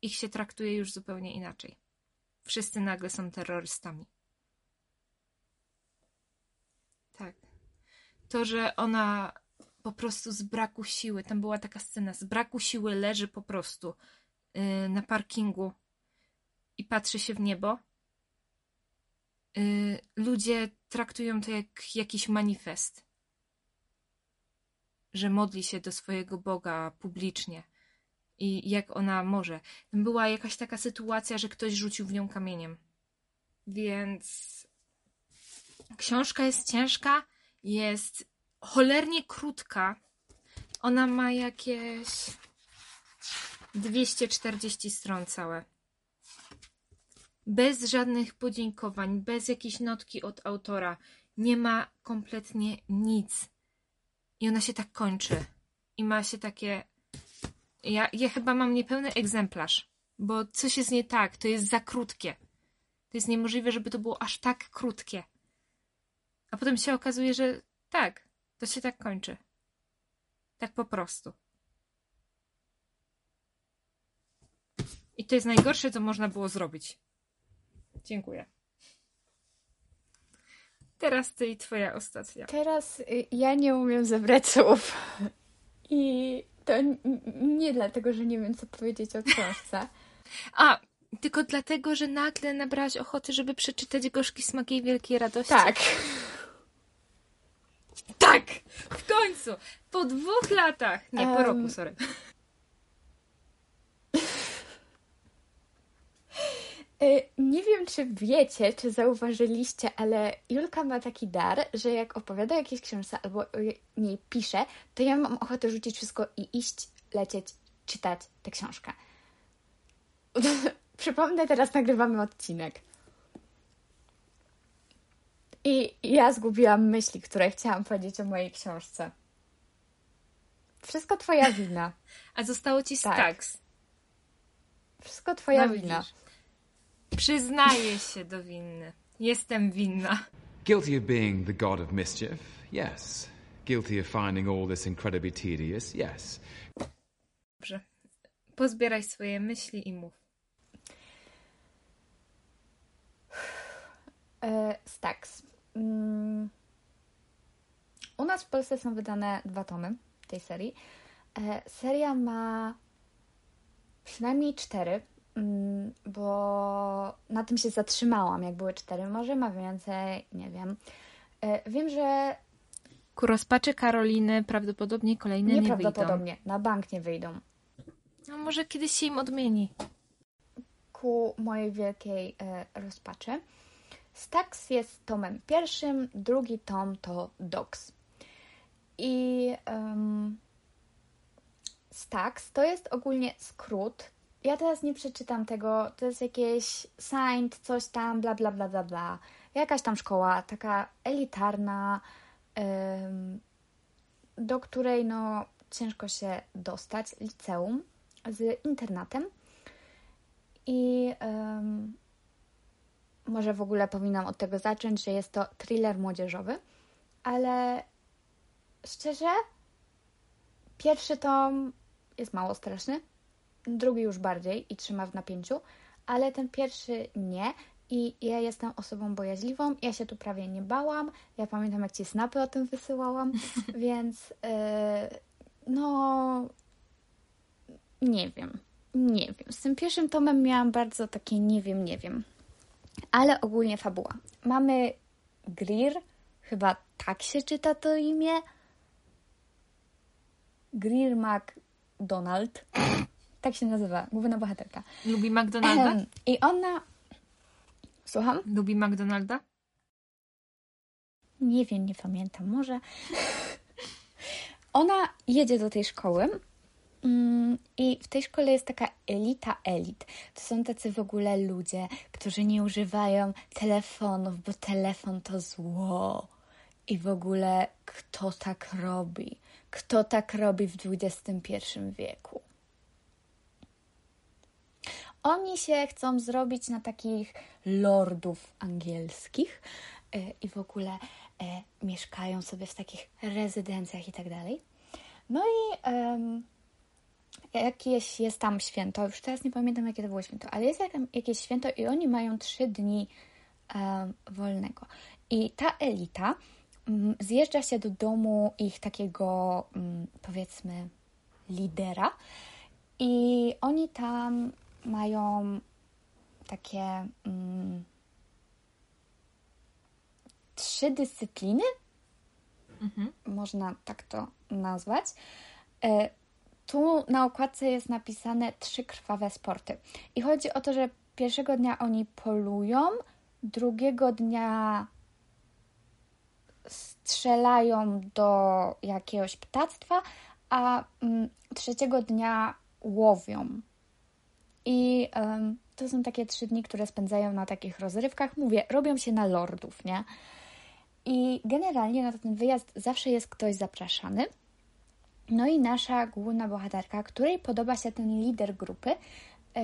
ich się traktuje już zupełnie inaczej. Wszyscy nagle są terrorystami. Tak. To, że ona po prostu z braku siły, tam była taka scena, z braku siły leży po prostu yy, na parkingu i patrzy się w niebo. Yy, ludzie traktują to jak jakiś manifest. Że modli się do swojego Boga publicznie. I jak ona może. Była jakaś taka sytuacja, że ktoś rzucił w nią kamieniem. Więc książka jest ciężka, jest cholernie krótka. Ona ma jakieś 240 stron całe. Bez żadnych podziękowań, bez jakiejś notki od autora. Nie ma kompletnie nic. I ona się tak kończy. I ma się takie. Ja, ja chyba mam niepełny egzemplarz, bo coś jest nie tak. To jest za krótkie. To jest niemożliwe, żeby to było aż tak krótkie. A potem się okazuje, że tak, to się tak kończy. Tak po prostu. I to jest najgorsze, co można było zrobić. Dziękuję. Teraz ty i twoja ostatnia. Teraz y, ja nie umiem zebrać słów. I to nie dlatego, że nie wiem, co powiedzieć o książce. A, tylko dlatego, że nagle nabrałaś ochoty, żeby przeczytać Gorzki smak jej wielkiej radości. Tak. Tak! W końcu! Po dwóch latach! Nie, po Em. roku, sorry. Nie wiem, czy wiecie, czy zauważyliście, ale Julka ma taki dar, że jak opowiada o jakiejś książce albo o niej pisze, to ja mam ochotę rzucić wszystko i iść, lecieć, czytać tę książkę. Przypomnę, teraz nagrywamy odcinek. I ja zgubiłam myśli, które chciałam powiedzieć o mojej książce. Wszystko twoja wina. A zostało ci Tak. Stax. Wszystko twoja No wina. widzisz. Przyznaję się do winy. Jestem winna. Guilty of being the god of mischief? Yes. Guilty of finding all this incredibly tedious? Yes. Dobrze. Pozbieraj swoje myśli i mów. E, Stax. Mm. U nas w Polsce są wydane dwa tomy tej serii. E, Seria ma przynajmniej cztery, bo na tym się zatrzymałam, jak były cztery. Może ma więcej, nie wiem. E, Wiem, że Ku rozpaczy Karoliny prawdopodobnie kolejne nie wyjdą. nieprawdopodobnie na bank nie wyjdą. No może kiedyś się im odmieni. Ku mojej wielkiej e, rozpaczy. Stax jest tomem pierwszym, drugi tom to Dogs. I um, Stax to jest ogólnie skrót. Ja teraz nie przeczytam tego, to jest jakieś Saint, coś tam, bla bla bla bla bla. Jakaś tam szkoła, taka elitarna, do której no ciężko się dostać, liceum z internatem. I może w ogóle powinnam od tego zacząć, że jest to thriller młodzieżowy, ale szczerze, pierwszy tom jest mało straszny, drugi już bardziej i trzyma w napięciu, ale ten pierwszy nie. I ja jestem osobą bojaźliwą, ja się tu prawie nie bałam. Ja pamiętam, jak ci snapy o tym wysyłałam, więc yy, no. Nie wiem. Nie wiem. Z tym pierwszym tomem miałam bardzo takie nie wiem, nie wiem. Ale ogólnie fabuła. Mamy Greer, chyba tak się czyta to imię. Greer McDonald. Tak się nazywa, główna bohaterka. Lubi McDonalda? I ona. Słucham? Lubi McDonalda? Nie wiem, nie pamiętam, może. Ona jedzie do tej szkoły mm, i w tej szkole jest taka elita elit. To są tacy w ogóle ludzie, którzy nie używają telefonów, bo telefon to zło. I w ogóle kto tak robi? Kto tak robi w XXI wieku? Oni się chcą zrobić na takich lordów angielskich e, i w ogóle e, mieszkają sobie w takich rezydencjach i tak dalej. No i um, jakieś jest tam święto, już teraz nie pamiętam jakie to było święto, ale jest jakieś święto i oni mają trzy dni um, wolnego. I ta elita um, zjeżdża się do domu ich takiego, powiedzmy, lidera i oni tam mają takie mm, trzy dyscypliny, mhm. można tak to nazwać. E, tu na okładce jest napisane trzy krwawe sporty. I chodzi o to, że pierwszego dnia oni polują, drugiego dnia strzelają do jakiegoś ptactwa, a mm, trzeciego dnia łowią i um, to są takie trzy dni, które spędzają na takich rozrywkach. Mówię, robią się na lordów, nie? I generalnie na ten wyjazd zawsze jest ktoś zapraszany. No i nasza główna bohaterka, której podoba się ten lider grupy, yy,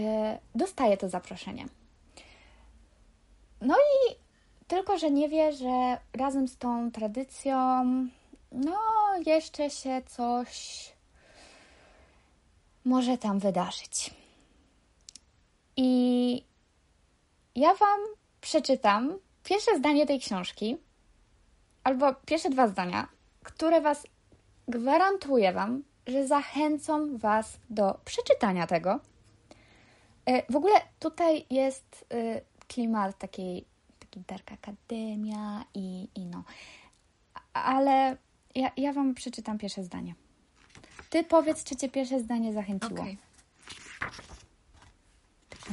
dostaje to zaproszenie. No i tylko, że nie wie, że razem z tą tradycją, no jeszcze się coś może tam wydarzyć. I ja Wam przeczytam pierwsze zdanie tej książki, albo pierwsze dwa zdania, które Was gwarantuję Wam, że zachęcą Was do przeczytania tego. E, w ogóle tutaj jest e, klimat takiej, taki Dark Akademia i, i no. Ale ja, ja Wam przeczytam pierwsze zdanie. Ty powiedz, czy Cię pierwsze zdanie zachęciło. Okay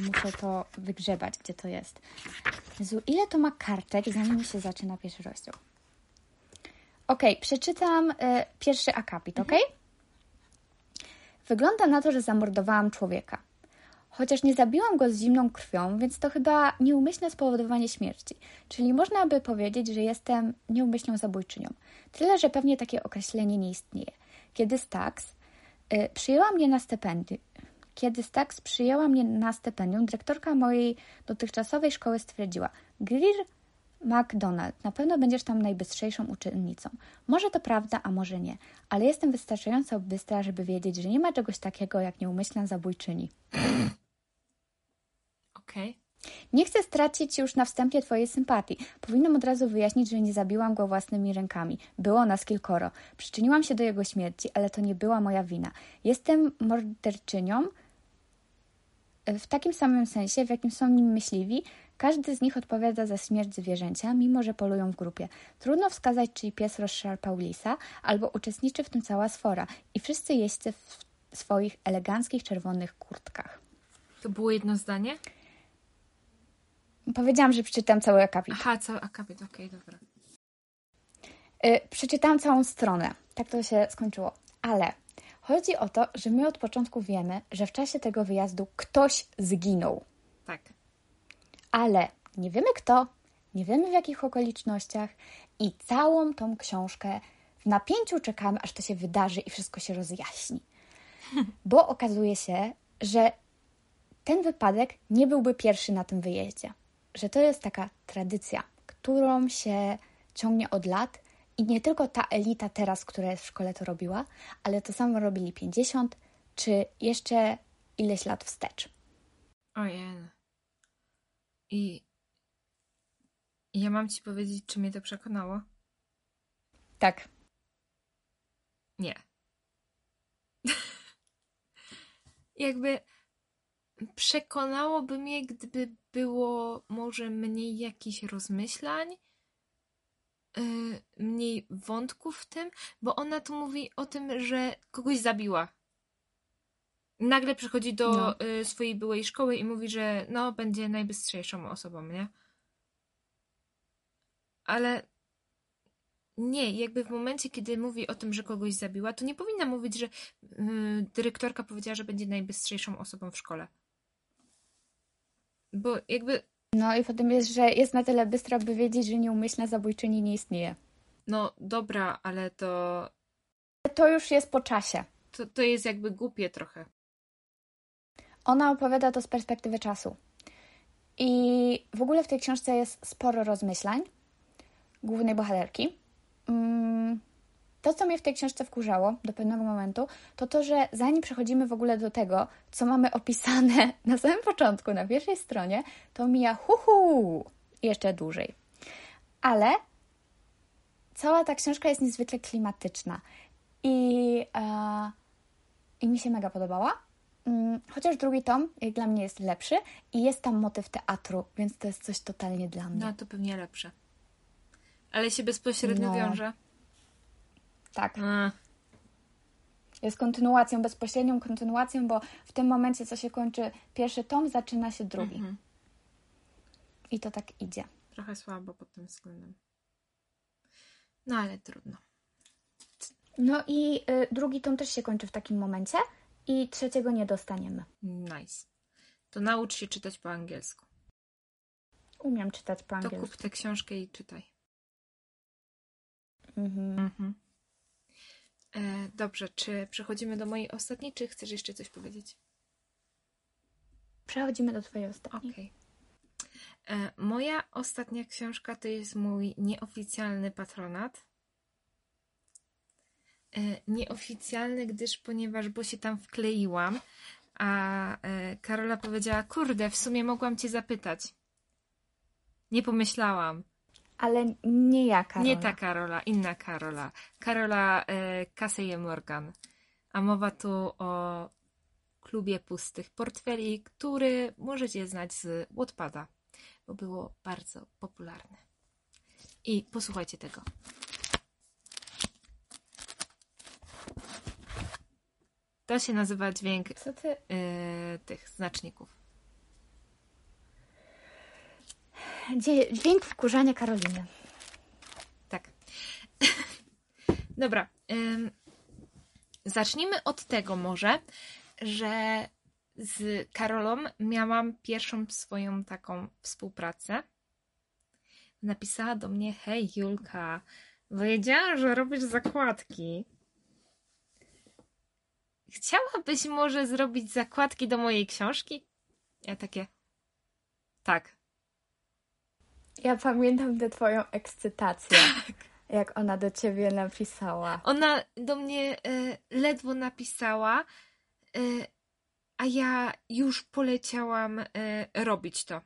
muszę to wygrzebać, gdzie to jest. Jezu, ile to ma kartek, zanim się zaczyna pierwszy rozdział? Ok, przeczytam y, pierwszy akapit, ok? Wygląda na to, że zamordowałam człowieka. Chociaż nie zabiłam go z zimną krwią, więc to chyba nieumyślne spowodowanie śmierci. Czyli można by powiedzieć, że jestem nieumyślną zabójczynią. Tyle, że pewnie takie określenie nie istnieje. Kiedy Stax y, przyjęła mnie na stypendium, kiedy Stax przyjęła mnie na stypendium, dyrektorka mojej dotychczasowej szkoły stwierdziła: Greer McDonald, na pewno będziesz tam najbystrzejszą uczennicą. Może to prawda, a może nie, ale jestem wystarczająco bystra, żeby wiedzieć, że nie ma czegoś takiego jak nieumyślna zabójczyni. Okej. Okay. Nie chcę stracić już na wstępie Twojej sympatii. Powinnam od razu wyjaśnić, że nie zabiłam go własnymi rękami. Było nas kilkoro. Przyczyniłam się do jego śmierci, ale to nie była moja wina. Jestem morderczynią, w takim samym sensie, w jakim są nim myśliwi, każdy z nich odpowiada za śmierć zwierzęcia, mimo że polują w grupie. Trudno wskazać, czy pies rozszarpał lisa, albo uczestniczy w tym cała sfora i wszyscy jeźdźcy w swoich eleganckich czerwonych kurtkach. To było jedno zdanie? Powiedziałam, że przeczytam cały akapit. Aha, cały akapit, okej, dobra. Y, przeczytałam całą stronę. Tak to się skończyło. Ale chodzi o to, że my od początku wiemy, że w czasie tego wyjazdu ktoś zginął. Tak. Ale nie wiemy kto, nie wiemy w jakich okolicznościach i całą tą książkę w napięciu czekamy, aż to się wydarzy i wszystko się rozjaśni. Bo okazuje się, że ten wypadek nie byłby pierwszy na tym wyjeździe. Że to jest taka tradycja, którą się ciągnie od lat i nie tylko ta elita teraz, która jest w szkole, to robiła, ale to samo robili 50 czy jeszcze ileś lat wstecz. Ojej. I ja mam ci powiedzieć, czy mnie to przekonało? Tak, Nie. Jakby przekonałoby mnie, gdyby było może mniej jakichś rozmyślań, mniej wątków w tym, bo ona tu mówi o tym, że kogoś zabiła. Nagle przychodzi do No. y, swojej byłej szkoły i mówi, że no, będzie najbystrzejszą osobą, nie? Ale nie, jakby w momencie, kiedy mówi o tym, że kogoś zabiła, to nie powinna mówić, że y, dyrektorka powiedziała, że będzie najbystrzejszą osobą w szkole. Bo jakby, No i potem jest, że jest na tyle bystra, by wiedzieć, że nieumyślna zabójczyni nie istnieje. no dobra, ale to, To już jest po czasie. to, to jest jakby głupie trochę. Ona opowiada to z perspektywy czasu. I w ogóle w tej książce jest sporo rozmyślań głównej bohaterki. Mm, To, co mnie w tej książce wkurzało do pewnego momentu, to to, że zanim przechodzimy w ogóle do tego, co mamy opisane na samym początku, na pierwszej stronie, to mija huhu jeszcze dłużej. Ale cała ta książka jest niezwykle klimatyczna i, e, i mi się mega podobała. Mm, Chociaż drugi tom, jak dla mnie, jest lepszy i jest tam motyw teatru, więc to jest coś totalnie dla mnie. No to pewnie lepsze. Ale się bezpośrednio No. wiąże. Tak. Jest kontynuacją, bezpośrednią kontynuacją, bo w tym momencie, co się kończy pierwszy tom, zaczyna się drugi. mhm. I to tak idzie. Trochę słabo pod tym względem. No ale trudno. No i y, drugi tom też się kończy w takim momencie i trzeciego nie dostaniemy. Nice. To naucz się czytać po angielsku. Umiem czytać po To angielsku. kup tę książkę i czytaj. Mhm. Mhm. E, dobrze, czy przechodzimy do mojej ostatniej, czy chcesz jeszcze coś powiedzieć? Przechodzimy do twojej ostatniej. Okej. E, Moja ostatnia książka to jest mój nieoficjalny patronat. E, Nieoficjalny, gdyż ponieważ, bo się tam wkleiłam, a Karola powiedziała, kurde, w sumie mogłam cię zapytać. Nie pomyślałam. Ale nie ja, Karola. Nie ta Karola, inna Karola. Karola e, Casey Morgan. A mowa tu o klubie pustych portfeli, który możecie znać z Wattpada, bo było bardzo popularne. I posłuchajcie tego. To się nazywa dźwięk e, tych znaczników. Dzie- Dźwięk wkurzania Karoliny. Tak. Dobra. ym, zacznijmy od tego może, że z Karolą miałam pierwszą swoją taką współpracę. Napisała do mnie: Hej, Julka, wiedziałam, że robisz zakładki. Chciałabyś może zrobić zakładki do mojej książki? Ja takie. Tak. Ja pamiętam tę twoją ekscytację, Tak. jak ona do ciebie napisała. Ona do mnie e, ledwo napisała, e, a ja już poleciałam e, robić to.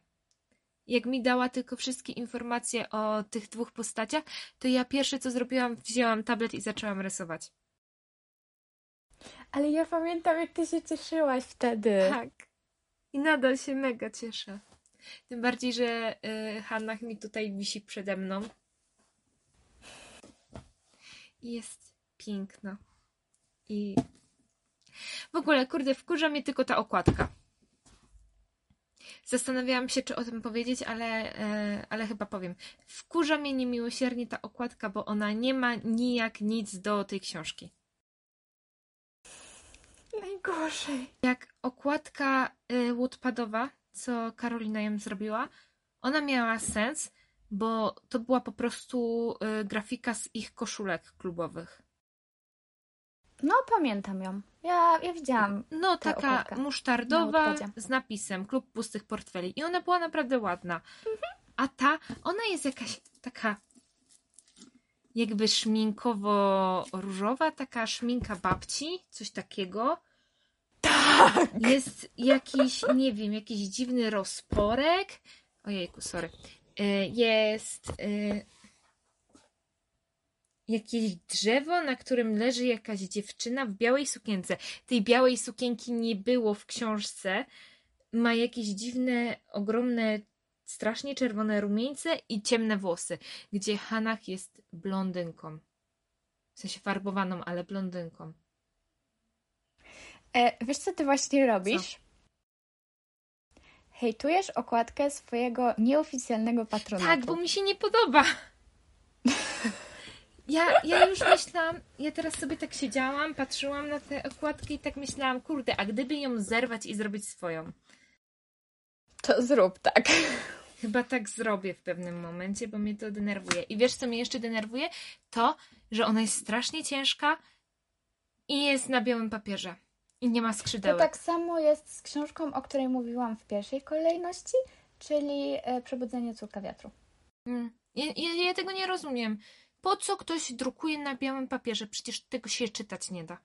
Jak mi dała tylko wszystkie informacje o tych dwóch postaciach, to ja pierwsze co zrobiłam, wzięłam tablet i zaczęłam rysować. Ale ja pamiętam, jak ty się cieszyłaś wtedy. Tak. I nadal się mega cieszę. Tym bardziej, że y, Hanna mi tutaj wisi przede mną. I Jest piękna. I w ogóle, kurde, wkurza mnie tylko ta okładka. Zastanawiałam się, czy o tym powiedzieć, ale, e, ale chyba powiem. Wkurza mnie niemiłosiernie ta okładka, bo ona nie ma nijak nic do tej książki. Najgorzej. Jak okładka y, Woodpadowa, co Karolina ją zrobiła, ona miała sens, bo to była po prostu y, grafika z ich koszulek klubowych. No, pamiętam ją. Ja, ja widziałam. No, Ta taka okładka na musztardowa z napisem Klub Pustych Portfeli. I ona była naprawdę ładna. A ta, ona jest jakaś taka jakby szminkowo-różowa, taka szminka babci, coś takiego. Tak. Jest jakiś, nie wiem, jakiś dziwny rozporek. Ojejku, sorry. Y, Jest y, jakieś drzewo, na którym leży jakaś dziewczyna w białej sukience. Tej białej sukienki nie było w książce. Ma jakieś dziwne, ogromne, strasznie czerwone rumieńce i ciemne włosy, gdzie Hanach jest blondynką. W sensie farbowaną, ale blondynką. E, wiesz, co ty właśnie robisz? Hejtujesz okładkę swojego nieoficjalnego patronatu. Tak, bo mi się nie podoba. Ja, ja już myślałam, ja teraz sobie tak siedziałam, patrzyłam na tę okładkę i tak myślałam, kurde, a gdyby ją zerwać i zrobić swoją? To zrób tak. Chyba tak zrobię w pewnym momencie, bo mnie to denerwuje. I wiesz, co mnie jeszcze denerwuje? To, że ona jest strasznie ciężka i jest na białym papierze. I nie ma To skrzydełek. tak samo jest z książką, o której mówiłam w pierwszej kolejności, czyli e, Przebudzenie Córka Wiatru. Mm. Ja, ja, ja tego nie rozumiem. Po co ktoś drukuje na białym papierze? Przecież tego się czytać nie da.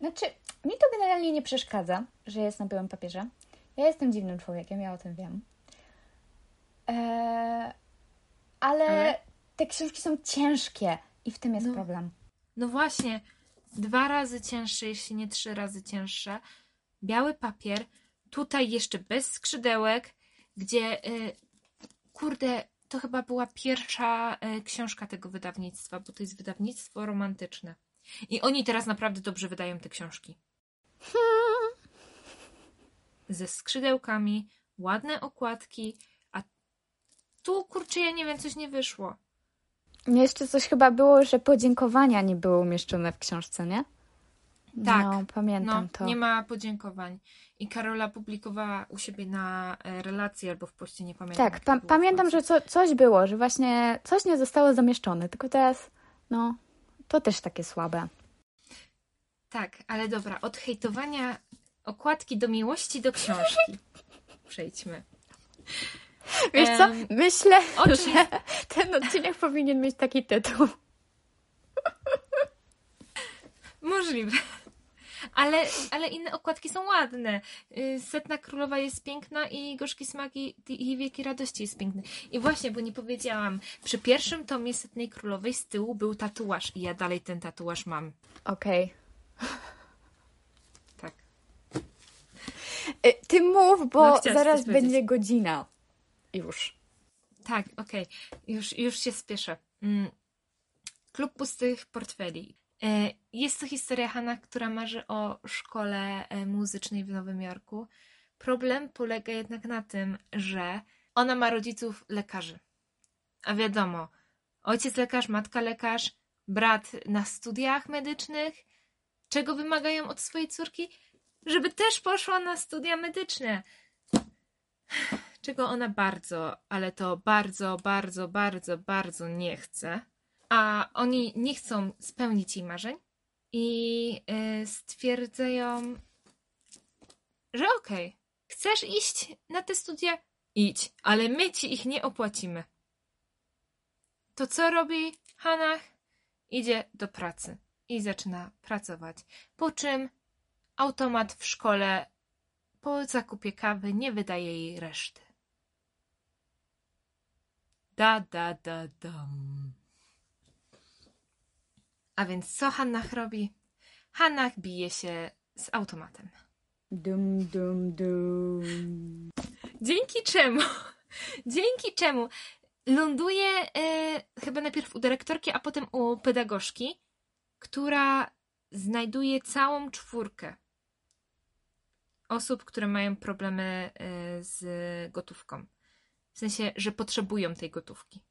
Znaczy, mi to generalnie nie przeszkadza, że jest na białym papierze. Ja jestem dziwnym człowiekiem, ja o tym wiem. Eee, ale, Ale? te książki są ciężkie i w tym jest No. problem. No właśnie, dwa razy cięższe, jeśli nie trzy razy cięższe. Biały papier, tutaj jeszcze bez skrzydełek, gdzie y, kurde, to chyba była pierwsza y, książka tego wydawnictwa, bo to jest wydawnictwo romantyczne. I oni teraz naprawdę dobrze wydają te książki. Ze skrzydełkami, ładne okładki, a tu kurczę, ja nie wiem, coś nie wyszło. Jeszcze coś chyba było, że podziękowania nie były umieszczone w książce, nie? Tak. No, pamiętam No, to. nie ma podziękowań. I Karola publikowała u siebie na e, relacji albo w poście, nie pamiętam. Tak, pa- pamiętam, że co, coś było, że właśnie coś nie zostało zamieszczone, tylko teraz, no, to też takie słabe. Tak, ale dobra, od hejtowania okładki do miłości do książki. Przejdźmy. Wiesz co, myślę, że ten odcinek powinien mieć taki tytuł. Możliwe. Ale, ale inne okładki są ładne. Y, Setna Królowa jest piękna i Gorzki Smaki i Wieki Radości jest piękny. I właśnie, bo nie powiedziałam, przy pierwszym tomie Setnej Królowej z tyłu był tatuaż i ja dalej ten tatuaż mam. Okej. Tak. Y, Ty mów, bo No, zaraz będzie godzina. Już. Tak, okej. Już, już się spieszę. Mm. Klub pustych portfeli. E, Jest to historia Hanna, która marzy o szkole e, muzycznej w Nowym Jorku. Problem polega jednak na tym, że ona ma rodziców lekarzy. A wiadomo, ojciec lekarz, matka lekarz, brat na studiach medycznych. Czego wymagają od swojej córki? Żeby też poszła na studia medyczne czego ona bardzo, ale to bardzo, bardzo, bardzo, bardzo nie chce. A oni nie chcą spełnić jej marzeń i y, stwierdzają, że okej, chcesz iść na te studia? Idź, ale my ci ich nie opłacimy. To co robi Hanach? Idzie do pracy i zaczyna pracować. Po czym automat w szkole po zakupie kawy nie wydaje jej reszty. Da, da, da, dam. A więc co Hannah robi? Hannah bije się z automatem. Dum, dum, dum. Dzięki czemu? Dzięki czemu ląduje e, chyba najpierw u dyrektorki, a potem u pedagogzki, która znajduje całą czwórkę osób, które mają problemy y, z gotówką. W sensie, że potrzebują tej gotówki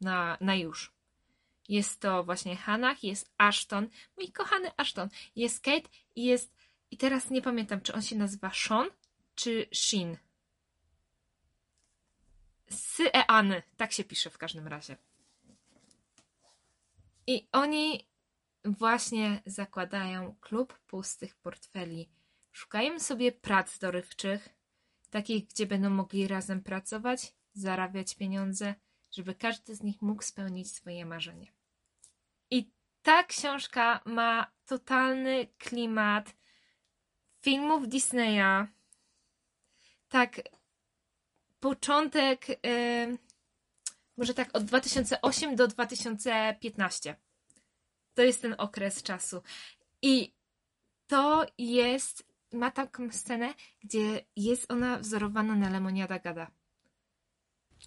na, na już. Jest to właśnie Hannah, jest Ashton, mój kochany Ashton, jest Kate i jest. I teraz nie pamiętam, czy on się nazywa Sean czy Shin. Syeany, tak się pisze w każdym razie. I oni właśnie zakładają klub pustych portfeli. Szukają sobie prac dorywczych, takich, gdzie będą mogli razem pracować, zarabiać pieniądze, żeby każdy z nich mógł spełnić swoje marzenie. I ta książka ma totalny klimat filmów Disneya. Tak, początek, yy, może tak od 2008 do 2015. To jest ten okres czasu. I to jest, ma taką scenę, gdzie jest ona wzorowana na Lemoniada Gada.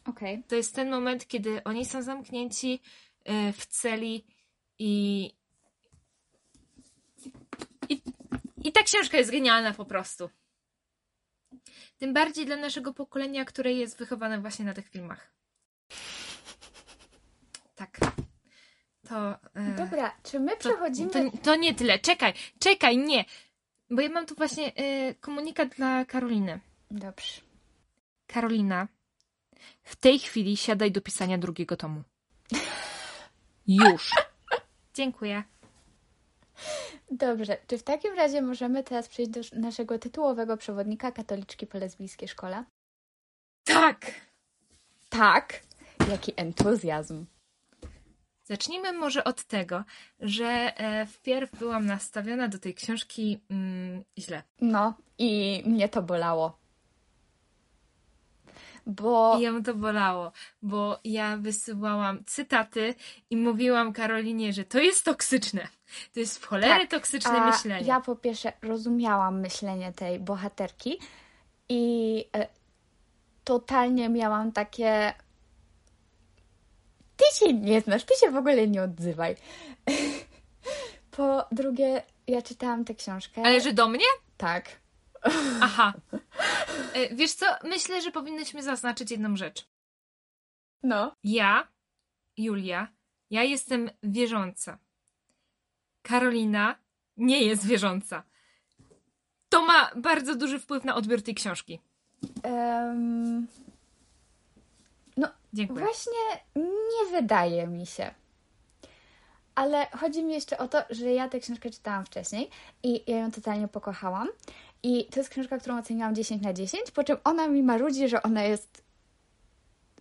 Okay. To jest ten moment, kiedy oni są zamknięci yy, w celi i, i, i ta książka jest genialna po prostu. Tym bardziej dla naszego pokolenia, które jest wychowane właśnie na tych filmach. Tak. To. E... Dobra, czy my przechodzimy. To, to, to, nie tyle. Czekaj, czekaj, nie. Bo ja mam tu właśnie e, komunikat dla Karoliny. Dobrze. Karolina, w tej chwili siadaj do pisania drugiego tomu. Już. Dziękuję. Dobrze, czy w takim razie możemy teraz przejść do naszego tytułowego przewodnika katoliczki po lesbijskiej szkole? Tak! Tak! Jaki entuzjazm. Zacznijmy może od tego, że e, wpierw byłam nastawiona do tej książki mm, źle. No, i mnie to bolało. Bo... I ją to bolało, bo ja wysyłałam cytaty i mówiłam Karolinie, że to jest toksyczne. To jest w cholerę tak, toksyczne myślenie. Ja po pierwsze rozumiałam myślenie tej bohaterki i e, totalnie miałam takie. Ty się nie znasz, ty się w ogóle nie odzywaj. po drugie, ja czytałam tę książkę. Ale że do mnie? Tak. Aha. E, wiesz co? Myślę, że powinnyśmy zaznaczyć jedną rzecz. No. Ja, Julia, ja jestem wierząca. Karolina nie jest wierząca. To ma bardzo duży wpływ na odbiór tej książki. Um, no, Dziękuję. właśnie nie wydaje mi się. Ale chodzi mi jeszcze o to, że ja tę książkę czytałam wcześniej i ja ją totalnie pokochałam. I to jest książka, którą oceniałam 10 na 10, po czym ona mi marudzi, że ona jest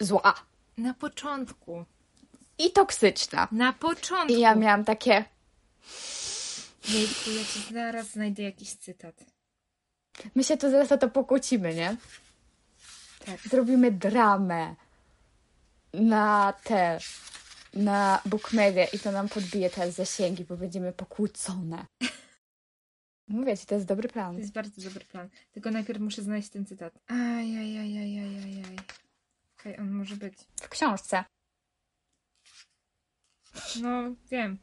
zła. Na początku. I toksyczna. Na początku. I ja miałam takie. Jejku, ja ci zaraz znajdę jakiś cytat. My się tu zaraz o to pokłócimy, nie? Tak. Zrobimy dramę na te, na Bookmedia i to nam podbije teraz zasięgi, bo będziemy pokłócone. Mówię ci, to jest dobry plan. To jest bardzo dobry plan. Tylko najpierw muszę znaleźć ten cytat. Ajajajajajajaj. Okej, okay, on może być. W książce. No, wiem.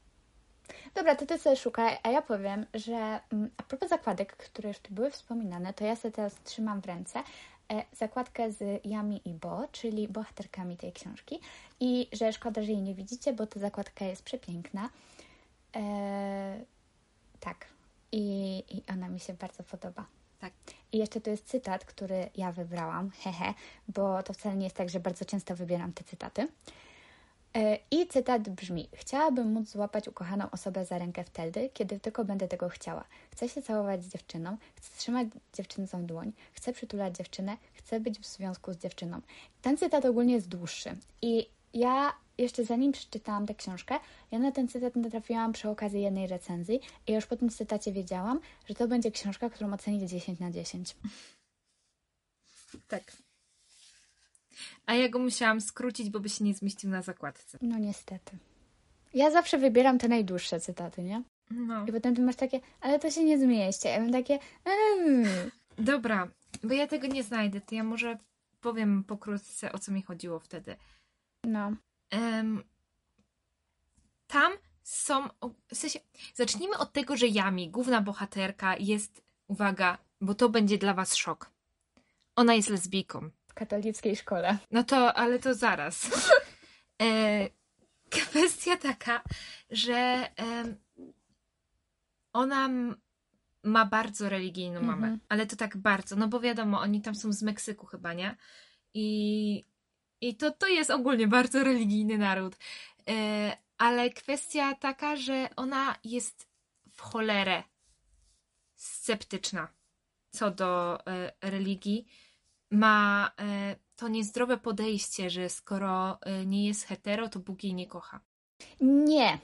Dobra, to ty sobie szukaj, a ja powiem, że mm, a propos zakładek, które już tu były wspominane, to ja sobie teraz trzymam w ręce e, zakładkę z Yami i Bo, czyli bohaterkami tej książki i że szkoda, że jej nie widzicie, bo ta zakładka jest przepiękna. E, tak, i, i ona mi się bardzo podoba. Tak. I jeszcze to jest cytat, który ja wybrałam, hehe, bo to wcale nie jest tak, że bardzo często wybieram te cytaty. E, I cytat brzmi: Chciałabym móc złapać ukochaną osobę za rękę wtedy, kiedy tylko będę tego chciała. Chcę się całować z dziewczyną, chcę trzymać dziewczyncą dłoń, chcę przytulać dziewczynę, chcę być w związku z dziewczyną. Ten cytat ogólnie jest dłuższy. I ja jeszcze zanim przeczytałam tę książkę, ja na ten cytat natrafiłam przy okazji jednej recenzji i już po tym cytacie wiedziałam, że to będzie książka, którą ocenię 10 na 10. Tak. A ja go musiałam skrócić, bo by się nie zmieścił na zakładce. No niestety. Ja zawsze wybieram te najdłuższe cytaty, nie? No. I potem ty masz takie, ale to się nie zmieści. Ja mam takie, mm. Dobra, bo ja tego nie znajdę, to ja może powiem pokrótce, o co mi chodziło wtedy. No. Tam są. W sensie, zacznijmy od tego, że Yami, główna bohaterka, jest, uwaga, bo to będzie dla was szok. Ona jest lesbijką. W katolickiej szkole. No to, ale to zaraz. E, kwestia taka, że em, ona ma bardzo religijną mamę, Mhm. ale to tak bardzo, no bo wiadomo, oni tam są z Meksyku chyba, nie? I, i to, to jest ogólnie bardzo religijny naród. E, ale kwestia taka, że ona jest w cholerę sceptyczna co do e, religii. Ma e, to niezdrowe podejście, że skoro nie jest hetero, to Bóg jej nie kocha. Nie.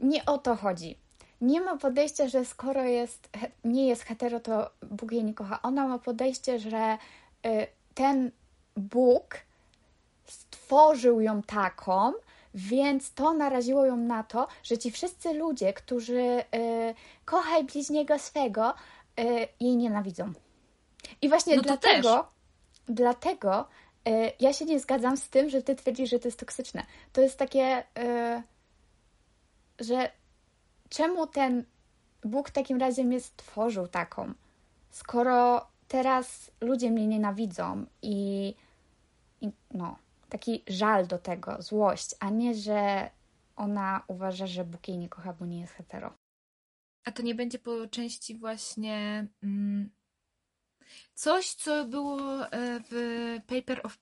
Nie o to chodzi. Nie ma podejścia, że skoro jest, nie jest hetero, to Bóg jej nie kocha. Ona ma podejście, że ten Bóg stworzył ją taką, więc to naraziło ją na to, że ci wszyscy ludzie, którzy y, kochaj bliźniego swego, y, jej nienawidzą. I właśnie No dlatego, dlatego y, ja się nie zgadzam z tym, że ty twierdzisz, że to jest toksyczne. To jest takie, y, że czemu ten Bóg w takim razie mnie stworzył taką, skoro teraz ludzie mnie nienawidzą i, i no, taki żal do tego, złość, a nie, że ona uważa, że Bóg jej nie kocha, bo nie jest hetero. A to nie będzie po części właśnie mm, coś, co było e, w Paper of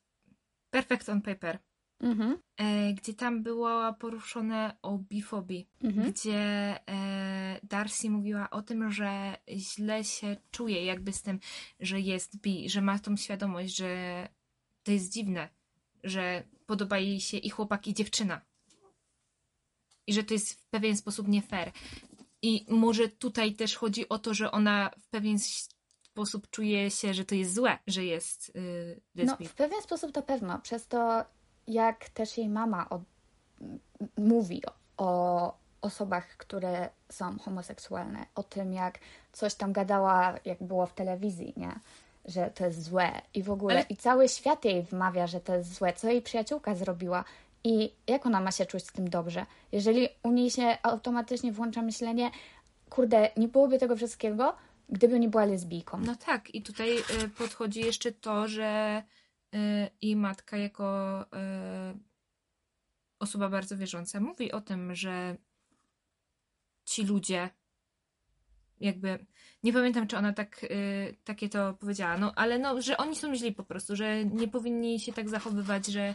Perfect on Paper, Mhm. e, gdzie tam było poruszone o bifobii. Mhm. gdzie e, Darcy mówiła o tym, że źle się czuje jakby z tym, że jest bi, że ma tą świadomość, że to jest dziwne, że podoba jej się i chłopak, i dziewczyna. I że to jest w pewien sposób nie fair. I może tutaj też chodzi o to, że ona w pewien sposób czuje się, że to jest złe, że jest y, No, w pewien sposób to pewno, przez to jak też jej mama o, mówi o osobach, które są homoseksualne, o tym jak coś tam gadała, jak było w telewizji, nie? Że to jest złe. I w ogóle, Ale- i cały świat jej wmawia, że to jest złe, co jej przyjaciółka zrobiła. I jak ona ma się czuć z tym dobrze, jeżeli u niej się automatycznie włącza myślenie, kurde, nie byłoby tego wszystkiego, gdyby nie była lesbijką. No tak, i tutaj y, podchodzi jeszcze to, że y, jej matka jako y, osoba bardzo wierząca mówi o tym, że ci ludzie jakby, nie pamiętam czy ona tak, y, takie to powiedziała, no ale no, że oni są źli po prostu, że nie powinni się tak zachowywać, że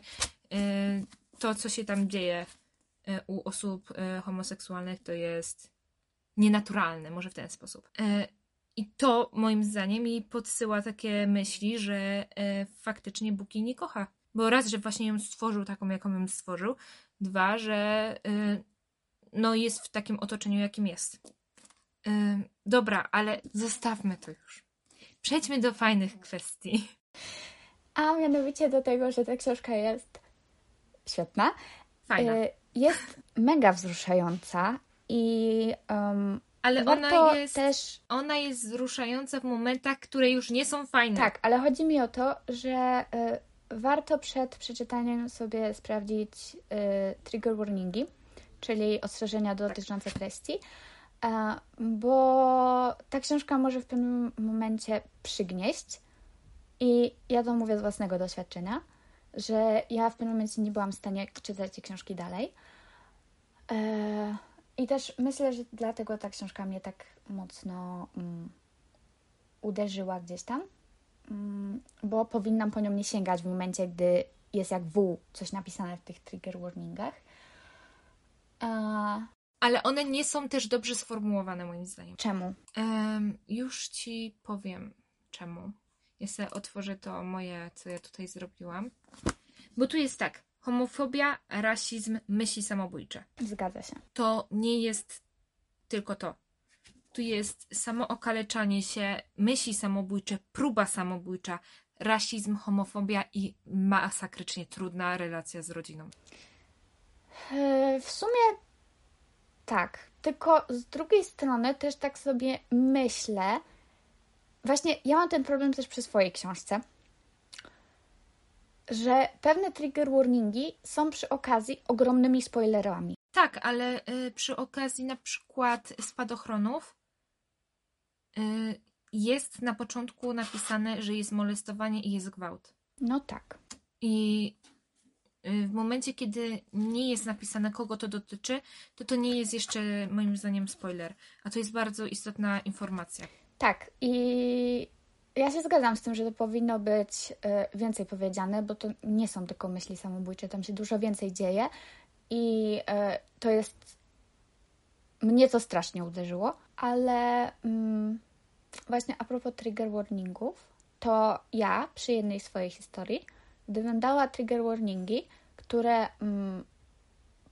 y, to co się tam dzieje y, u osób y, homoseksualnych to jest nienaturalne, może w ten sposób. Y, i to moim zdaniem jej podsyła takie myśli, że e, faktycznie Bóg jej nie kocha. Bo raz, że właśnie ją stworzył taką, jaką ją stworzył. Dwa, że no jest w takim otoczeniu, jakim jest. Dobra, ale zostawmy to już. Przejdźmy do fajnych kwestii. A mianowicie do tego, że ta książka jest świetna. Fajna. Y, Jest mega wzruszająca i um, Ale ona jest, też. ona jest wzruszająca w momentach, które już nie są fajne. Tak, ale chodzi mi o to, że y, warto przed przeczytaniem sobie sprawdzić y, trigger warningi, czyli ostrzeżenia dotyczące treści, e, bo ta książka może w pewnym momencie przygnieść. I ja to mówię z własnego doświadczenia, że ja w pewnym momencie nie byłam w stanie czytać tej książki dalej. E, I też myślę, że dlatego ta książka mnie tak mocno mm, uderzyła gdzieś tam, mm, bo powinnam po nią nie sięgać w momencie, gdy jest jak W coś napisane w tych trigger warningach. Ale one nie są też dobrze sformułowane, moim zdaniem. czemu? Em, już ci powiem czemu. Ja sobie otworzę to moje, co ja tutaj zrobiłam. Bo tu jest tak. Homofobia, rasizm, myśli samobójcze. Zgadza się. To nie jest tylko to. Tu jest samo okaleczanie się, myśli samobójcze, próba samobójcza, rasizm, homofobia i masakrycznie trudna relacja z rodziną. E, W sumie tak, tylko z drugiej strony też tak sobie myślę, właśnie ja mam ten problem też przy swojej książce, że pewne trigger warningi są przy okazji ogromnymi spoilerami. Tak, ale y, przy okazji na przykład spadochronów y, jest na początku napisane, że jest molestowanie i jest gwałt. No tak. I w momencie, kiedy nie jest napisane, kogo to dotyczy, to to nie jest jeszcze moim zdaniem spoiler. A to jest bardzo istotna informacja. Tak, i ja się zgadzam z tym, że to powinno być y, więcej powiedziane, bo to nie są tylko myśli samobójcze, tam się dużo więcej dzieje i y, to jest. Mnie to strasznie uderzyło, ale mm, właśnie a propos trigger warningów, to ja przy jednej swojej historii, gdybym dała trigger warningi, które mm,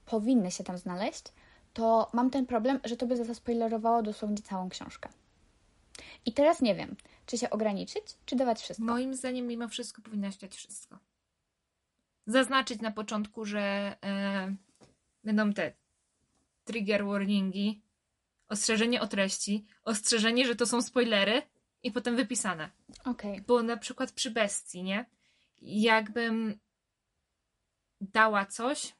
powinny się tam znaleźć, to mam ten problem, że to by zaspoilerowało dosłownie całą książkę. I teraz nie wiem, czy się ograniczyć, czy dawać wszystko. Moim zdaniem, mimo wszystko, powinnaś dać wszystko. Zaznaczyć na początku, że e, będą te trigger warningi, ostrzeżenie o treści, ostrzeżenie, że to są spoilery i potem wypisane. Okej. Bo na przykład przy bestii, nie? Jakbym dała coś,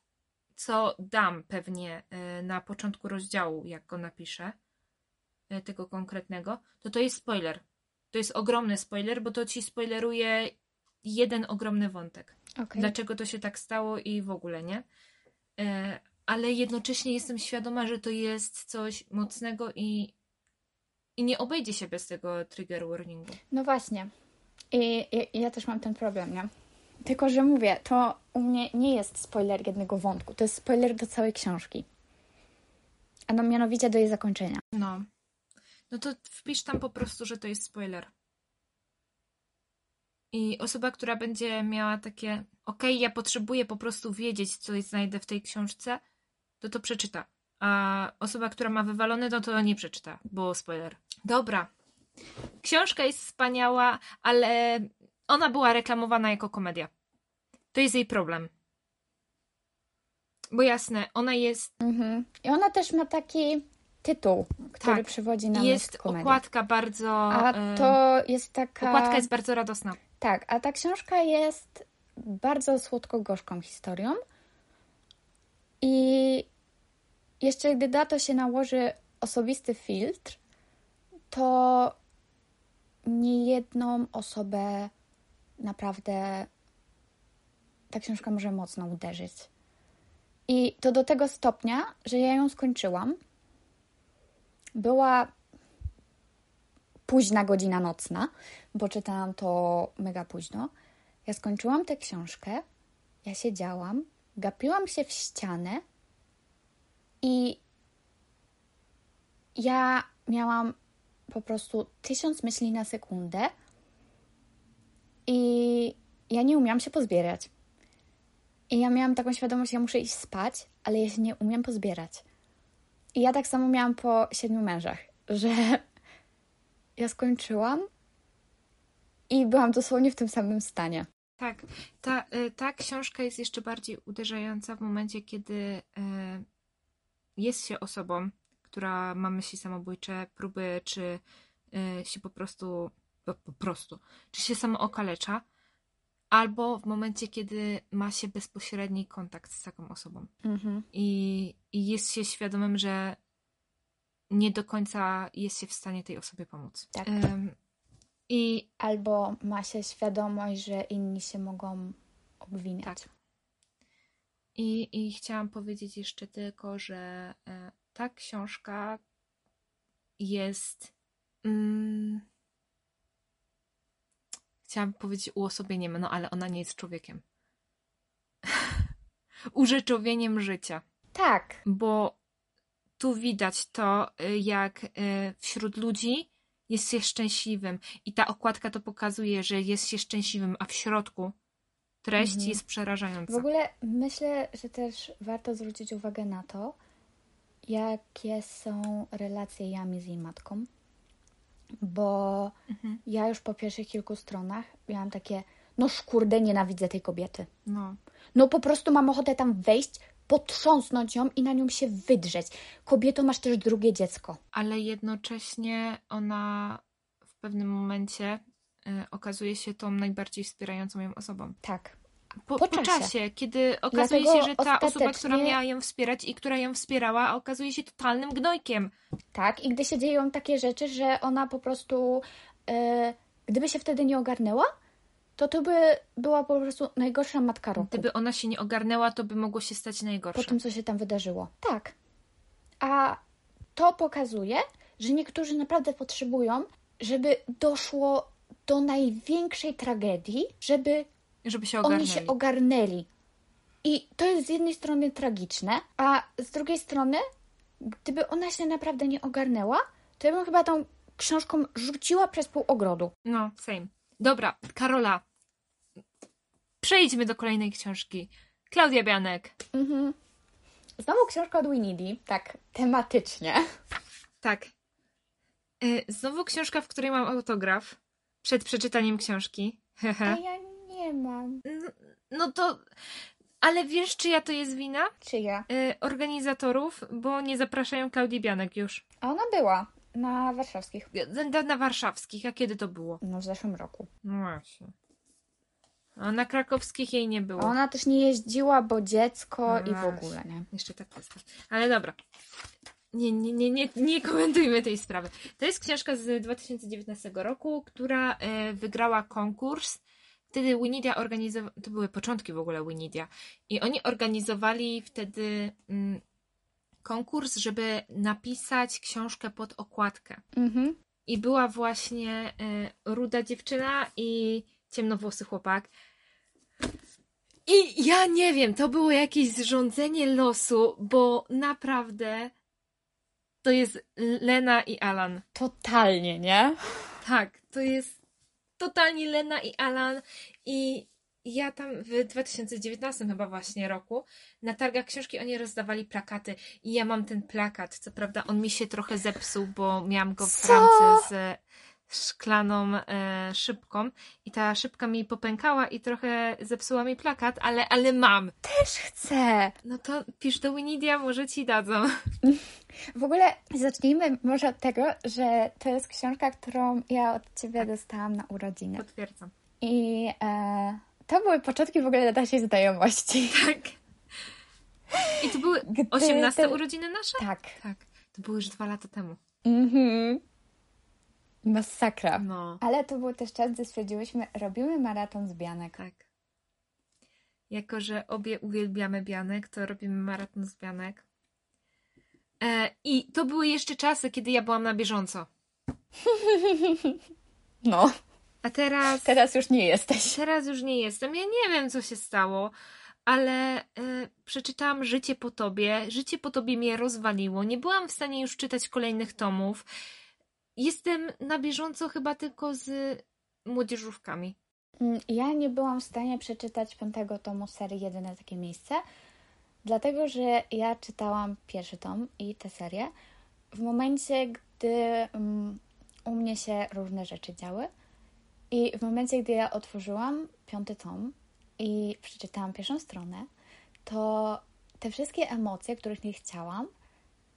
co dam pewnie e, na początku rozdziału, jak go napiszę, e, tego konkretnego, to to jest spoiler. To jest ogromny spoiler, bo to ci spoileruje jeden ogromny wątek. okej. Dlaczego to się tak stało i w ogóle, nie? E, ale jednocześnie jestem świadoma, że to jest coś mocnego i, i nie obejdzie się bez tego trigger warningu. No właśnie. I ja, ja też mam ten problem, nie? Tylko, że mówię, to u mnie nie jest spoiler jednego wątku, to jest spoiler do całej książki. A no mianowicie do jej zakończenia. No. No to wpisz tam po prostu, że to jest spoiler. I osoba, która będzie miała takie, okej, ja potrzebuję po prostu wiedzieć, co znajdę w tej książce, to to przeczyta. A osoba, która ma wywalone, no to nie przeczyta, bo spoiler. Dobra. Książka jest wspaniała, ale ona była reklamowana jako komedia. To jest jej problem. Bo jasne, ona jest Mhm. I ona też ma taki tytuł, który Tak. przywodzi na jest myśl okładka bardzo. A to jest taka... Okładka jest bardzo radosna. Tak, a ta książka jest bardzo słodko-gorzką historią. I jeszcze gdy na to się nałoży osobisty filtr, to niejedną osobę naprawdę ta książka może mocno uderzyć. I to do tego stopnia, że ja ją skończyłam. Była późna godzina nocna, bo czytałam to mega późno. Ja skończyłam tę książkę, ja siedziałam, gapiłam się w ścianę i ja miałam po prostu tysiąc myśli na sekundę i ja nie umiałam się pozbierać. I ja miałam taką świadomość, ja muszę iść spać, ale ja się nie umiem pozbierać. I ja tak samo miałam po siedmiu mężach, że ja skończyłam i byłam dosłownie w tym samym stanie. Tak, ta, y, ta książka jest jeszcze bardziej uderzająca w momencie, kiedy y, jest się osobą, która ma myśli samobójcze, próby, czy y, się po prostu, po, po prostu, czy się samo okalecza, albo w momencie, kiedy ma się bezpośredni kontakt z taką osobą Mhm. i, i jest się świadomym, że nie do końca jest się w stanie tej osobie pomóc. Tak. Ym, I Albo ma się świadomość, że inni się mogą obwiniać. Tak. I, I chciałam powiedzieć jeszcze tylko, że e, ta książka jest. Mm, chciałam powiedzieć uosobieniem, no ale ona nie jest człowiekiem. Urzeczowieniem życia. Tak, Bo tu widać to, y, jak y, wśród ludzi jest się szczęśliwym. I ta okładka to pokazuje, że jest się szczęśliwym, a w środku treść Mhm. jest przerażająca. w ogóle myślę, że też warto zwrócić uwagę na to, jakie są relacje Jami z jej matką. Bo Mhm. ja już po pierwszych kilku stronach miałam takie, no szkurde, nienawidzę tej kobiety. No. No po prostu mam ochotę tam wejść, potrząsnąć ją i na nią się wydrzeć. Kobieto, masz też drugie dziecko. ale jednocześnie ona w pewnym momencie y, okazuje się tą najbardziej wspierającą ją osobą. Tak. Po, Po po, czasie. czasie. kiedy okazuje Dlatego się, że ta osoba, która ostatecznie- miała ją wspierać i która ją wspierała, okazuje się totalnym gnojkiem. Tak, i gdy się dzieją takie rzeczy, że ona po prostu e, gdyby się wtedy nie ogarnęła, to to by była po prostu najgorsza matka roku. Gdyby ona się nie ogarnęła, to by mogło się stać najgorsze. po tym, co się tam wydarzyło. Tak. A to pokazuje, że niektórzy naprawdę potrzebują, żeby doszło do największej tragedii, żeby Żeby się oni ogarnęli. się ogarnęli. I to jest z jednej strony tragiczne, a z drugiej strony, gdyby ona się naprawdę nie ogarnęła, to ja bym chyba tą książką rzuciła przez pół ogrodu. No, same. Dobra, Karola. Przejdźmy do kolejnej książki. Klaudia Bianek. Mhm. Znowu książka od Winnie tak tematycznie. Tak. Y, Znowu książka, w której mam autograf. Przed przeczytaniem książki. A ja nie mam. No, no to... Ale wiesz, czyja to jest wina? Czy ja? Y, Organizatorów, bo nie zapraszają Klaudii Bianek już. A ona była na warszawskich. Na, na warszawskich. A kiedy to było? No w zeszłym roku. No właśnie. A na krakowskich jej nie było. Ona też nie jeździła, bo dziecko No i w ogóle, nie? Jeszcze tak jest. Ale dobra. Nie, nie, nie, nie, nie komentujmy tej sprawy. To jest książka z 2019 roku, która e, wygrała konkurs. Wtedy Winidia organizowała, to były początki w ogóle Winidia, i oni organizowali wtedy mm, konkurs, żeby napisać książkę pod okładkę. Mhm. I była właśnie e, ruda dziewczyna i ciemnowłosy chłopak. I ja nie wiem, to było jakieś zrządzenie losu, bo naprawdę to jest Lena i Alan. Totalnie, nie? Tak, to jest totalnie Lena i Alan i ja tam w 2019 chyba właśnie roku na targach książki oni rozdawali plakaty i ja mam ten plakat. Co prawda on mi się trochę zepsuł, bo miałam go w Co? ramce z szklaną e, szybką i ta szybka mi popękała i trochę zepsuła mi plakat, ale, ale mam. Też chcę. No to pisz do Winidia, może ci dadzą. W ogóle zacznijmy może od tego, że to jest książka, którą ja od ciebie dostałam na urodziny. Potwierdzam. I e, to były początki w ogóle naszej znajomości. Tak. I to były Gdy 18 ty- urodziny nasze? Tak. Tak. To były już dwa lata temu. Mhm. Masakra. No. Ale to był też czas, gdy stwierdziłyśmy, robimy maraton z Bianek. Tak. Jako, że obie uwielbiamy Bianek, to robimy maraton z Bianek. E, I to były jeszcze czasy, kiedy ja byłam na bieżąco. No, A teraz, teraz już nie jesteś. teraz już nie jestem. Ja nie wiem, co się stało, ale e, przeczytałam Życie po tobie. Życie po tobie mnie rozwaliło. Nie byłam w stanie już czytać kolejnych tomów. Jestem na bieżąco chyba tylko z młodzieżówkami. Mm, Ja nie byłam w stanie przeczytać piątego tomu serii Jedyne takie miejsce, dlatego że ja czytałam pierwszy tom i tę serię w momencie, gdy mm, u mnie się różne rzeczy działy. I w momencie, gdy ja otworzyłam piąty tom i przeczytałam pierwszą stronę, to te wszystkie emocje, których nie chciałam,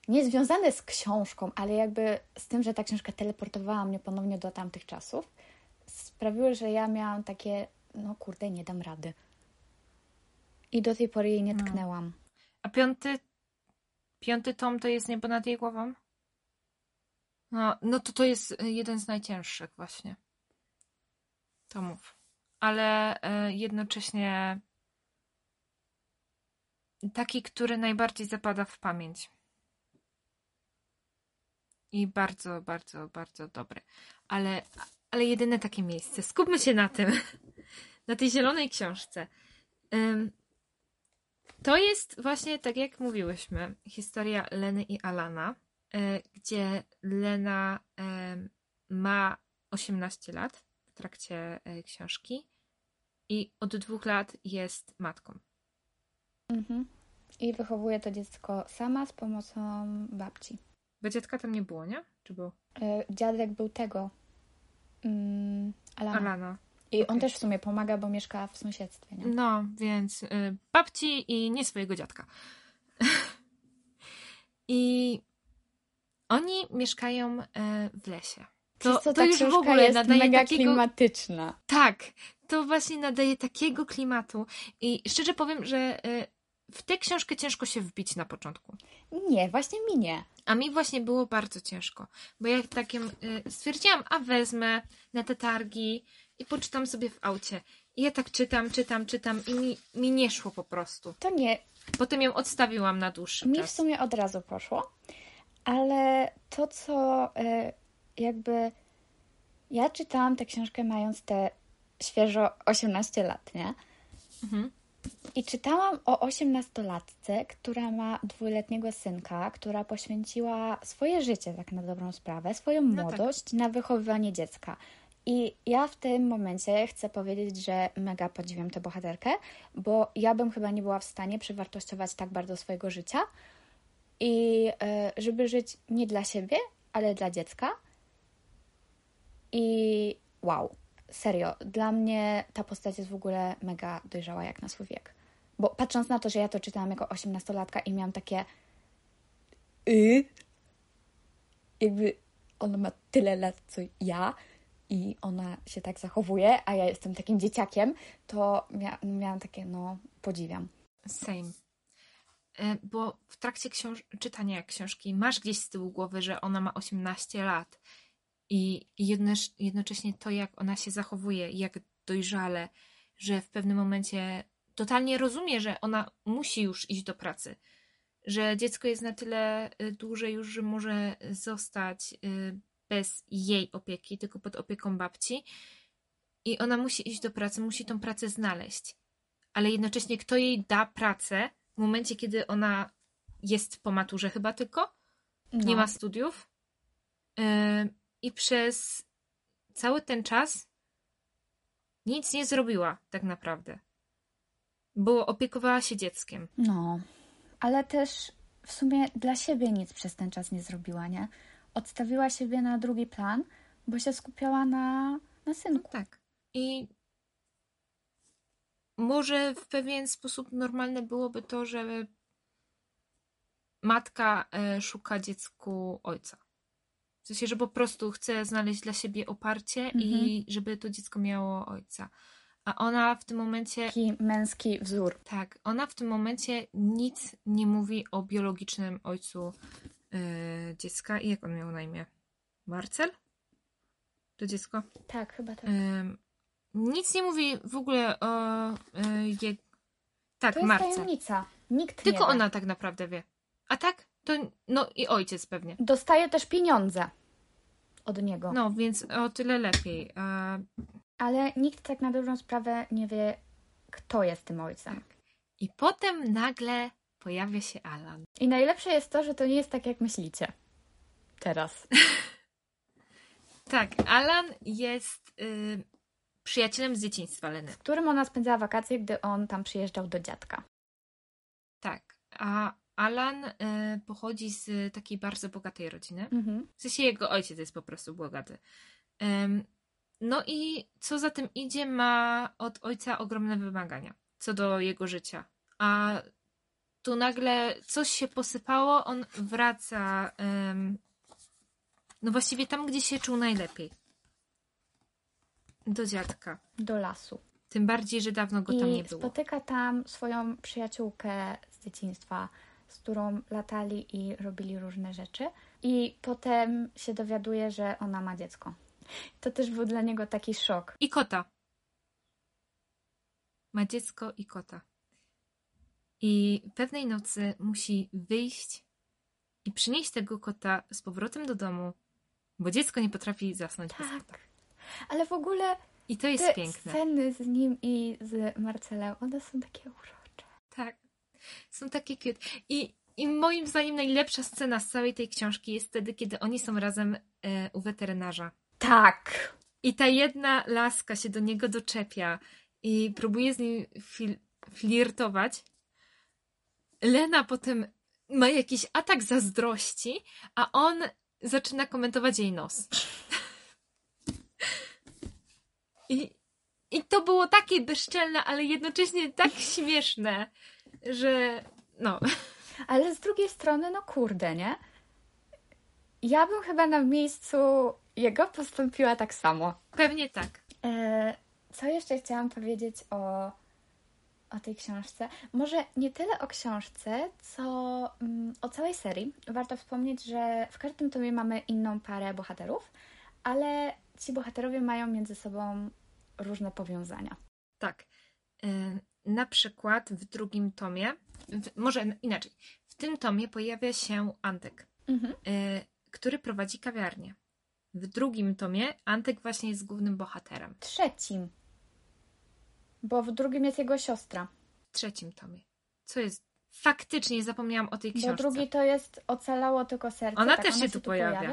nie związane z książką, ale jakby z tym, że ta książka teleportowała mnie ponownie do tamtych czasów, sprawiły, że ja miałam takie, no kurde, nie dam rady. I do tej pory jej nie No. tknęłam. A piąty, piąty tom to jest niebo nad jej głową? No, no to to jest y, jeden z najcięższych właśnie tomów. Ale y, jednocześnie taki, który najbardziej zapada w pamięć. I bardzo, bardzo, bardzo dobry. Ale, ale jedyne takie miejsce. Skupmy się na tym. Na tej zielonej książce. To jest właśnie, tak jak mówiłyśmy, historia Leny i Alana, e, gdzie Lena ma 18 lat w trakcie e, książki i od dwóch lat jest matką. Mhm. I wychowuje to dziecko sama z pomocą babci. Bo dziadka tam nie było, nie? Czy był? E, Dziadek był tego. Mm, Alana. Alana. I on okej. też w sumie pomaga, bo mieszka w sąsiedztwie. Nie? No, więc y, babci i nie swojego dziadka. I oni mieszkają e, w lesie. Przez To, co to już w ogóle jest nadaje mega takiego... klimatyczna. Tak, to właśnie nadaje takiego klimatu. I szczerze powiem, że y, w tę książkę ciężko się wbić na początku. Nie, właśnie mi nie. A mi właśnie było bardzo ciężko, bo jak takim y, stwierdziłam, a wezmę na te targi i poczytam sobie w aucie. I ja tak czytam, czytam, czytam i mi, mi nie szło po prostu. To nie, Potem ją odstawiłam na dłuższy Mi w czas. sumie od razu poszło, ale to, co e, jakby. Ja czytałam tę książkę mając te świeżo 18 lat, nie? Mhm. I czytałam o osiemnastolatce, która ma dwuletniego synka, która poświęciła swoje życie, tak na dobrą sprawę, swoją No tak. młodość na wychowywanie dziecka. I ja w tym momencie chcę powiedzieć, że mega podziwiam tę bohaterkę, bo ja bym chyba nie była w stanie przewartościować tak bardzo swojego życia i e, żeby żyć nie dla siebie, ale dla dziecka. I wow, serio, dla mnie ta postać jest w ogóle mega dojrzała jak na swój wiek. Bo patrząc na to, że ja to czytałam jako osiemnastolatka i miałam takie y, jakby ona ma tyle lat co ja i ona się tak zachowuje, a ja jestem takim dzieciakiem, to mia- miałam takie, no, podziwiam. Same. E, Bo w trakcie czytania książki masz gdzieś z tyłu głowy, że ona ma 18 lat i jednocześnie, jednocześnie to, jak ona się zachowuje, jak dojrzale, że w pewnym momencie totalnie rozumie, że ona musi już iść do pracy, że dziecko jest na tyle y, duże już, że może zostać y, bez jej opieki, tylko pod opieką babci. I ona musi iść do pracy, musi tą pracę znaleźć. Ale jednocześnie kto jej da pracę w momencie, kiedy ona jest po maturze chyba tylko, No. nie ma studiów? Ym, i przez cały ten czas nic nie zrobiła tak naprawdę, bo opiekowała się dzieckiem. No, ale też w sumie dla siebie nic przez ten czas nie zrobiła, nie? Odstawiła siebie na drugi plan, bo się skupiała na, na No synku. tak. I może w pewien sposób normalne byłoby to, że matka e, szuka dziecku ojca. W sensie, że po prostu chce znaleźć dla siebie oparcie i żeby to dziecko miało ojca. A ona w tym momencie, Taki męski wzór. tak, ona w tym momencie nic nie mówi o biologicznym ojcu e, dziecka. I jak on miał na imię? Marcel? To dziecko? Tak, chyba tak. Ym, nic nie mówi w ogóle o y, je... Tak, To jest Marce. tajemnica. Nikt Tylko nie wie. ona tak naprawdę wie. A tak? To no i ojciec pewnie. Dostaje też pieniądze od niego. No, więc o tyle lepiej. A, Ale nikt tak na dobrą sprawę nie wie, kto jest tym ojcem. I potem nagle pojawia się Alan. I najlepsze jest to, że to nie jest tak, jak myślicie. Teraz. Tak, Alan jest y, przyjacielem z dzieciństwa Leny. W którym ona spędzała wakacje, gdy on tam przyjeżdżał do dziadka. Tak. A Alan y, pochodzi z takiej bardzo bogatej rodziny. Mhm. W sensie jego ojciec jest po prostu bogaty. No i co za tym idzie, ma od ojca ogromne wymagania co do jego życia. A tu nagle coś się posypało, on wraca. no właściwie tam, gdzie się czuł najlepiej. Do dziadka. Do lasu. Tym bardziej, że dawno go tam I nie było. spotyka tam swoją przyjaciółkę z dzieciństwa, z którą latali i robili różne rzeczy. I potem się dowiaduje, że ona ma dziecko. To też był dla niego taki szok. I kota. Ma dziecko i kota. I pewnej nocy musi wyjść i przynieść tego kota z powrotem do domu, bo dziecko nie potrafi zasnąć bez kota. Tak. Ale w ogóle I to jest te piękne. sceny z nim i z Marcelem, one są takie urocze. Tak. Są takie cute. I, I moim zdaniem najlepsza scena z całej tej książki jest wtedy, kiedy oni są razem e, u weterynarza. Tak. I ta jedna laska się do niego doczepia i próbuje z nim fil- flirtować. Lena potem ma jakiś atak zazdrości, a on zaczyna komentować jej nos. I, I to było takie bezczelne, ale jednocześnie tak śmieszne, że no. Ale z drugiej strony, no kurde, nie? Ja bym chyba na miejscu jego postąpiła tak samo. Pewnie tak. E, co jeszcze chciałam powiedzieć o, o tej książce. Może nie tyle o książce, co mm, o całej serii. Warto wspomnieć, że w każdym tomie mamy inną parę bohaterów, ale ci bohaterowie mają między sobą różne powiązania. Tak. Na przykład w drugim tomie, w, może inaczej, w tym tomie pojawia się Antek, Mhm. y, który prowadzi kawiarnię. W drugim tomie Antek właśnie jest głównym bohaterem. Trzecim. Bo w drugim jest jego siostra. W trzecim tomie. Co jest? Faktycznie zapomniałam o tej książce. Bo drugi to jest Ocalało tylko serce. Ona tak, też się tu pojawia.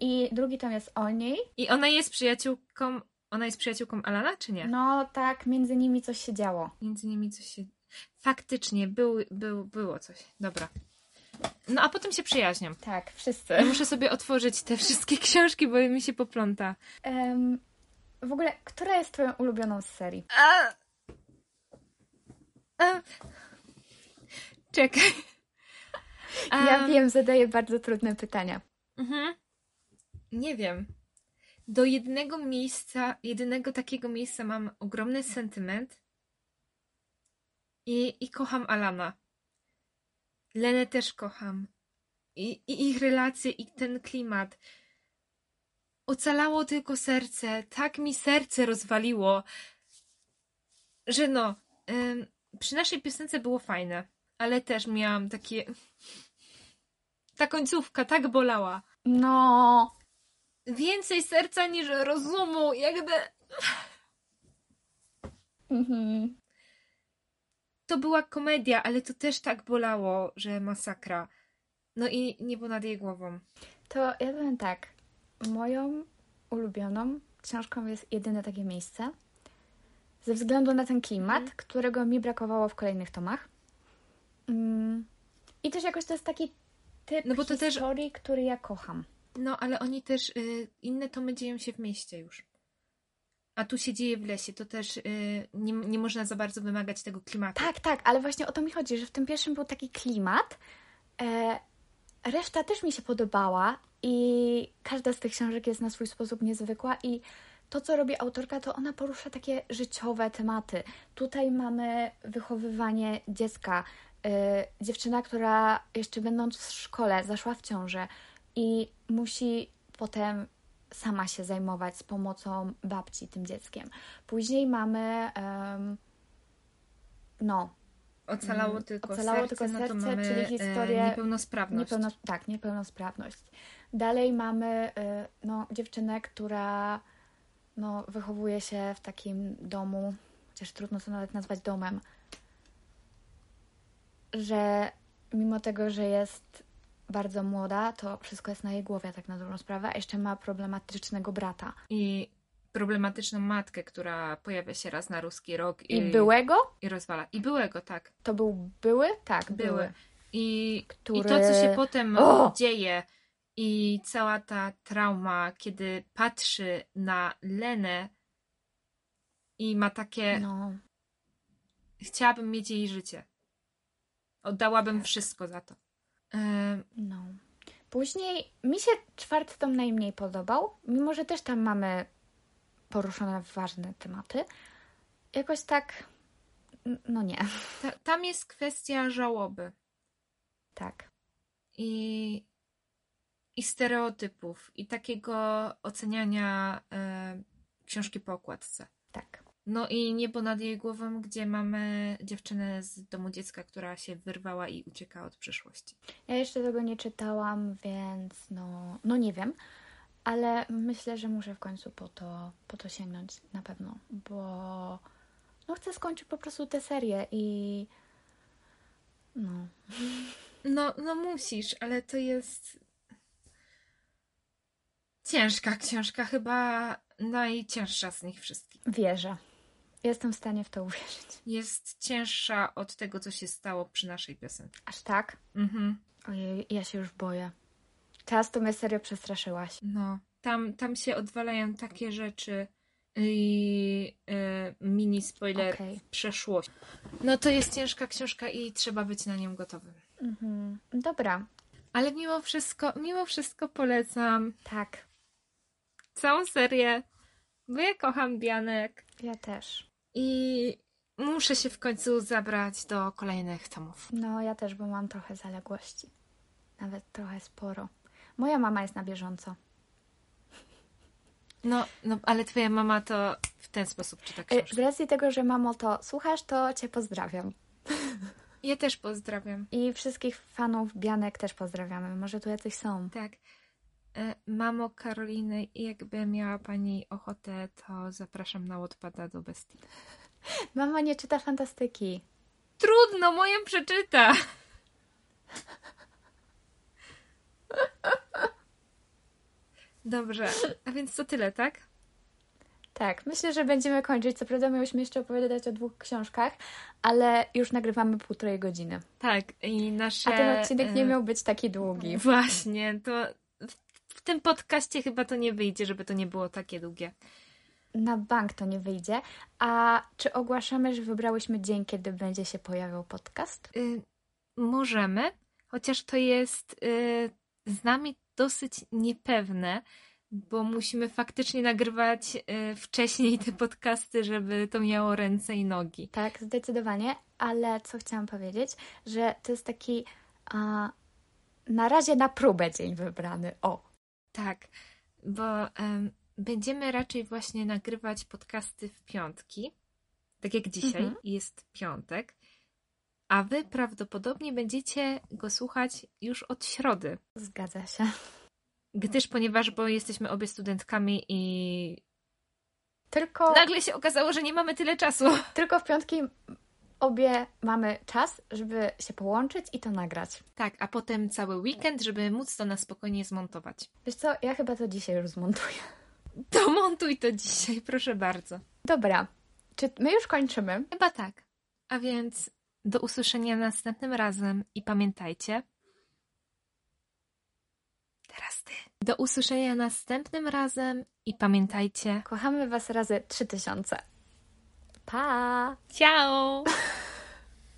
I drugi tom jest o niej. I ona jest przyjaciółką. Ona jest przyjaciółką Alana, czy nie? No tak, między nimi coś się działo. Między nimi coś się. Faktycznie był, był, było coś. Dobra. No a potem się przyjaźnią. Tak, wszyscy. Ja muszę sobie otworzyć te wszystkie książki, bo mi się popląta. Em, w ogóle, która jest twoją ulubioną z serii? A... A... Czekaj. Ja wiem, zadaję bardzo trudne pytania. Mhm. Nie wiem. Do jednego miejsca, jedynego takiego miejsca mam ogromny sentyment i, i kocham Alana. Lenę też kocham. I, I ich relacje, i ten klimat. Ocalało tylko serce. Tak mi serce rozwaliło, że no, ym, przy naszej piosence było fajne, ale też miałam takie. Ta końcówka tak bolała No, więcej serca niż rozumu, jakby. mhm. To była komedia, ale to też tak bolało, że masakra. No i niebo nad jej głową. to ja powiem tak. Moją ulubioną książką jest jedyne takie miejsce. Ze względu na ten klimat, Mhm. którego mi brakowało w kolejnych tomach. Mm. I też jakoś to jest taki typ No bo to też- historii, który ja kocham. No, ale oni też. Y, inne tomy dzieją się w mieście już. A tu się dzieje w lesie. To też y, nie, nie można za bardzo wymagać tego klimatu. Tak, tak, ale właśnie o to mi chodzi, że w tym pierwszym był taki klimat. E, reszta też mi się podobała i każda z tych książek jest na swój sposób niezwykła i to, co robi autorka, to ona porusza takie życiowe tematy. Tutaj mamy wychowywanie dziecka. E, dziewczyna, która jeszcze będąc w szkole zaszła w ciążę i musi potem sama się zajmować z pomocą babci tym dzieckiem. Później mamy em, no, Ocalało Mm, tylko ocalało serce, tylko no serce, mamy czyli e, historię- niepełnosprawność. Niepełno, tak, niepełnosprawność. Dalej mamy y, no, dziewczynę, która no, wychowuje się w takim domu, chociaż trudno to nawet nazwać domem, że mimo tego, że jest bardzo młoda, to wszystko jest na jej głowie, tak na dobrą sprawę, a jeszcze ma problematycznego brata. I problematyczną matkę, która pojawia się raz na ruski rok I byłego? i rozwala. I byłego, tak. To był były? Tak, Były. były. I, Który... I to, co się potem O! dzieje, i cała ta trauma, kiedy patrzy na Lenę i ma takie. No, Chciałabym mieć jej życie. Oddałabym wszystko za to. Em, No. Później mi się czwarty tom najmniej podobał, mimo że też tam mamy poruszone ważne tematy. Jakoś tak, no nie, ta, tam jest kwestia żałoby tak. i, i stereotypów, i takiego oceniania e, książki po okładce. Tak. No i niebo nad jej głową, gdzie mamy dziewczynę z domu dziecka, która się wyrwała i ucieka od przyszłości. Ja jeszcze tego nie czytałam, więc no, no nie wiem, ale myślę, że muszę w końcu po to, po to sięgnąć na pewno, bo no chcę skończyć po prostu tę serię i no, No, no musisz, ale to jest ciężka książka, chyba najcięższa z nich wszystkich. wierzę. Jestem w stanie w to uwierzyć. Jest cięższa od tego, co się stało przy naszej piosence. Aż tak? Mhm. Ojej, ja się już boję. Teraz to mnie serio przestraszyłaś. No, tam, tam się odwalają takie rzeczy i e, mini spoiler przeszłość. No to jest ciężka książka i trzeba być na nią gotowym. Mhm. Dobra, Ale mimo wszystko, mimo wszystko polecam tak, całą serię, bo ja kocham Bianek ja też. i muszę się w końcu zabrać do kolejnych tomów. No, ja też, bo mam trochę zaległości. Nawet trochę sporo. Moja mama jest na bieżąco. No, no, ale twoja mama to w ten sposób czyta Z książki. racji tego, że mamo to słuchasz, to cię pozdrawiam. Ja też pozdrawiam. I wszystkich fanów Bianek też pozdrawiamy. Może tu jacyś są. Tak. E, Mamo Karoliny, jakby miała Pani ochotę, to zapraszam na Wattpada do bestii. Mama nie czyta fantastyki. Trudno, moją przeczyta. Dobrze, a więc to tyle, tak? Tak, myślę, że będziemy kończyć. Co prawda miałyśmy jeszcze opowiadać o dwóch książkach, ale już nagrywamy półtorej godziny. Tak, i nasze... A ten odcinek nie e, miał być taki długi. Właśnie, to w, tym podcaście chyba to nie wyjdzie, żeby to nie było takie długie. Na bank to nie wyjdzie. A czy ogłaszamy, że wybrałyśmy dzień, kiedy będzie się pojawiał podcast? Y, możemy, chociaż to jest y, z nami dosyć niepewne, bo musimy faktycznie nagrywać y, wcześniej te podcasty, żeby to miało ręce i nogi. Tak, zdecydowanie, ale co chciałam powiedzieć, że to jest taki a, na razie na próbę dzień wybrany. O, Tak, bo em, będziemy raczej właśnie nagrywać podcasty w piątki, tak jak dzisiaj Mhm. jest piątek, a wy prawdopodobnie będziecie go słuchać już od środy. zgadza się. Gdyż, ponieważ, bo jesteśmy obie studentkami i Tylko, nagle się okazało, że nie mamy tyle czasu. tylko w piątki obie mamy czas, żeby się połączyć i to nagrać. Tak, a potem cały weekend, żeby móc to na spokojnie zmontować. Wiesz co, ja chyba to dzisiaj już zmontuję. To montuj to dzisiaj, proszę bardzo. Dobra, czy my już kończymy? Chyba tak. A więc do usłyszenia następnym razem i pamiętajcie. Teraz ty. Do usłyszenia następnym razem i pamiętajcie. Kochamy Was razy 3000. Pa! Ciao!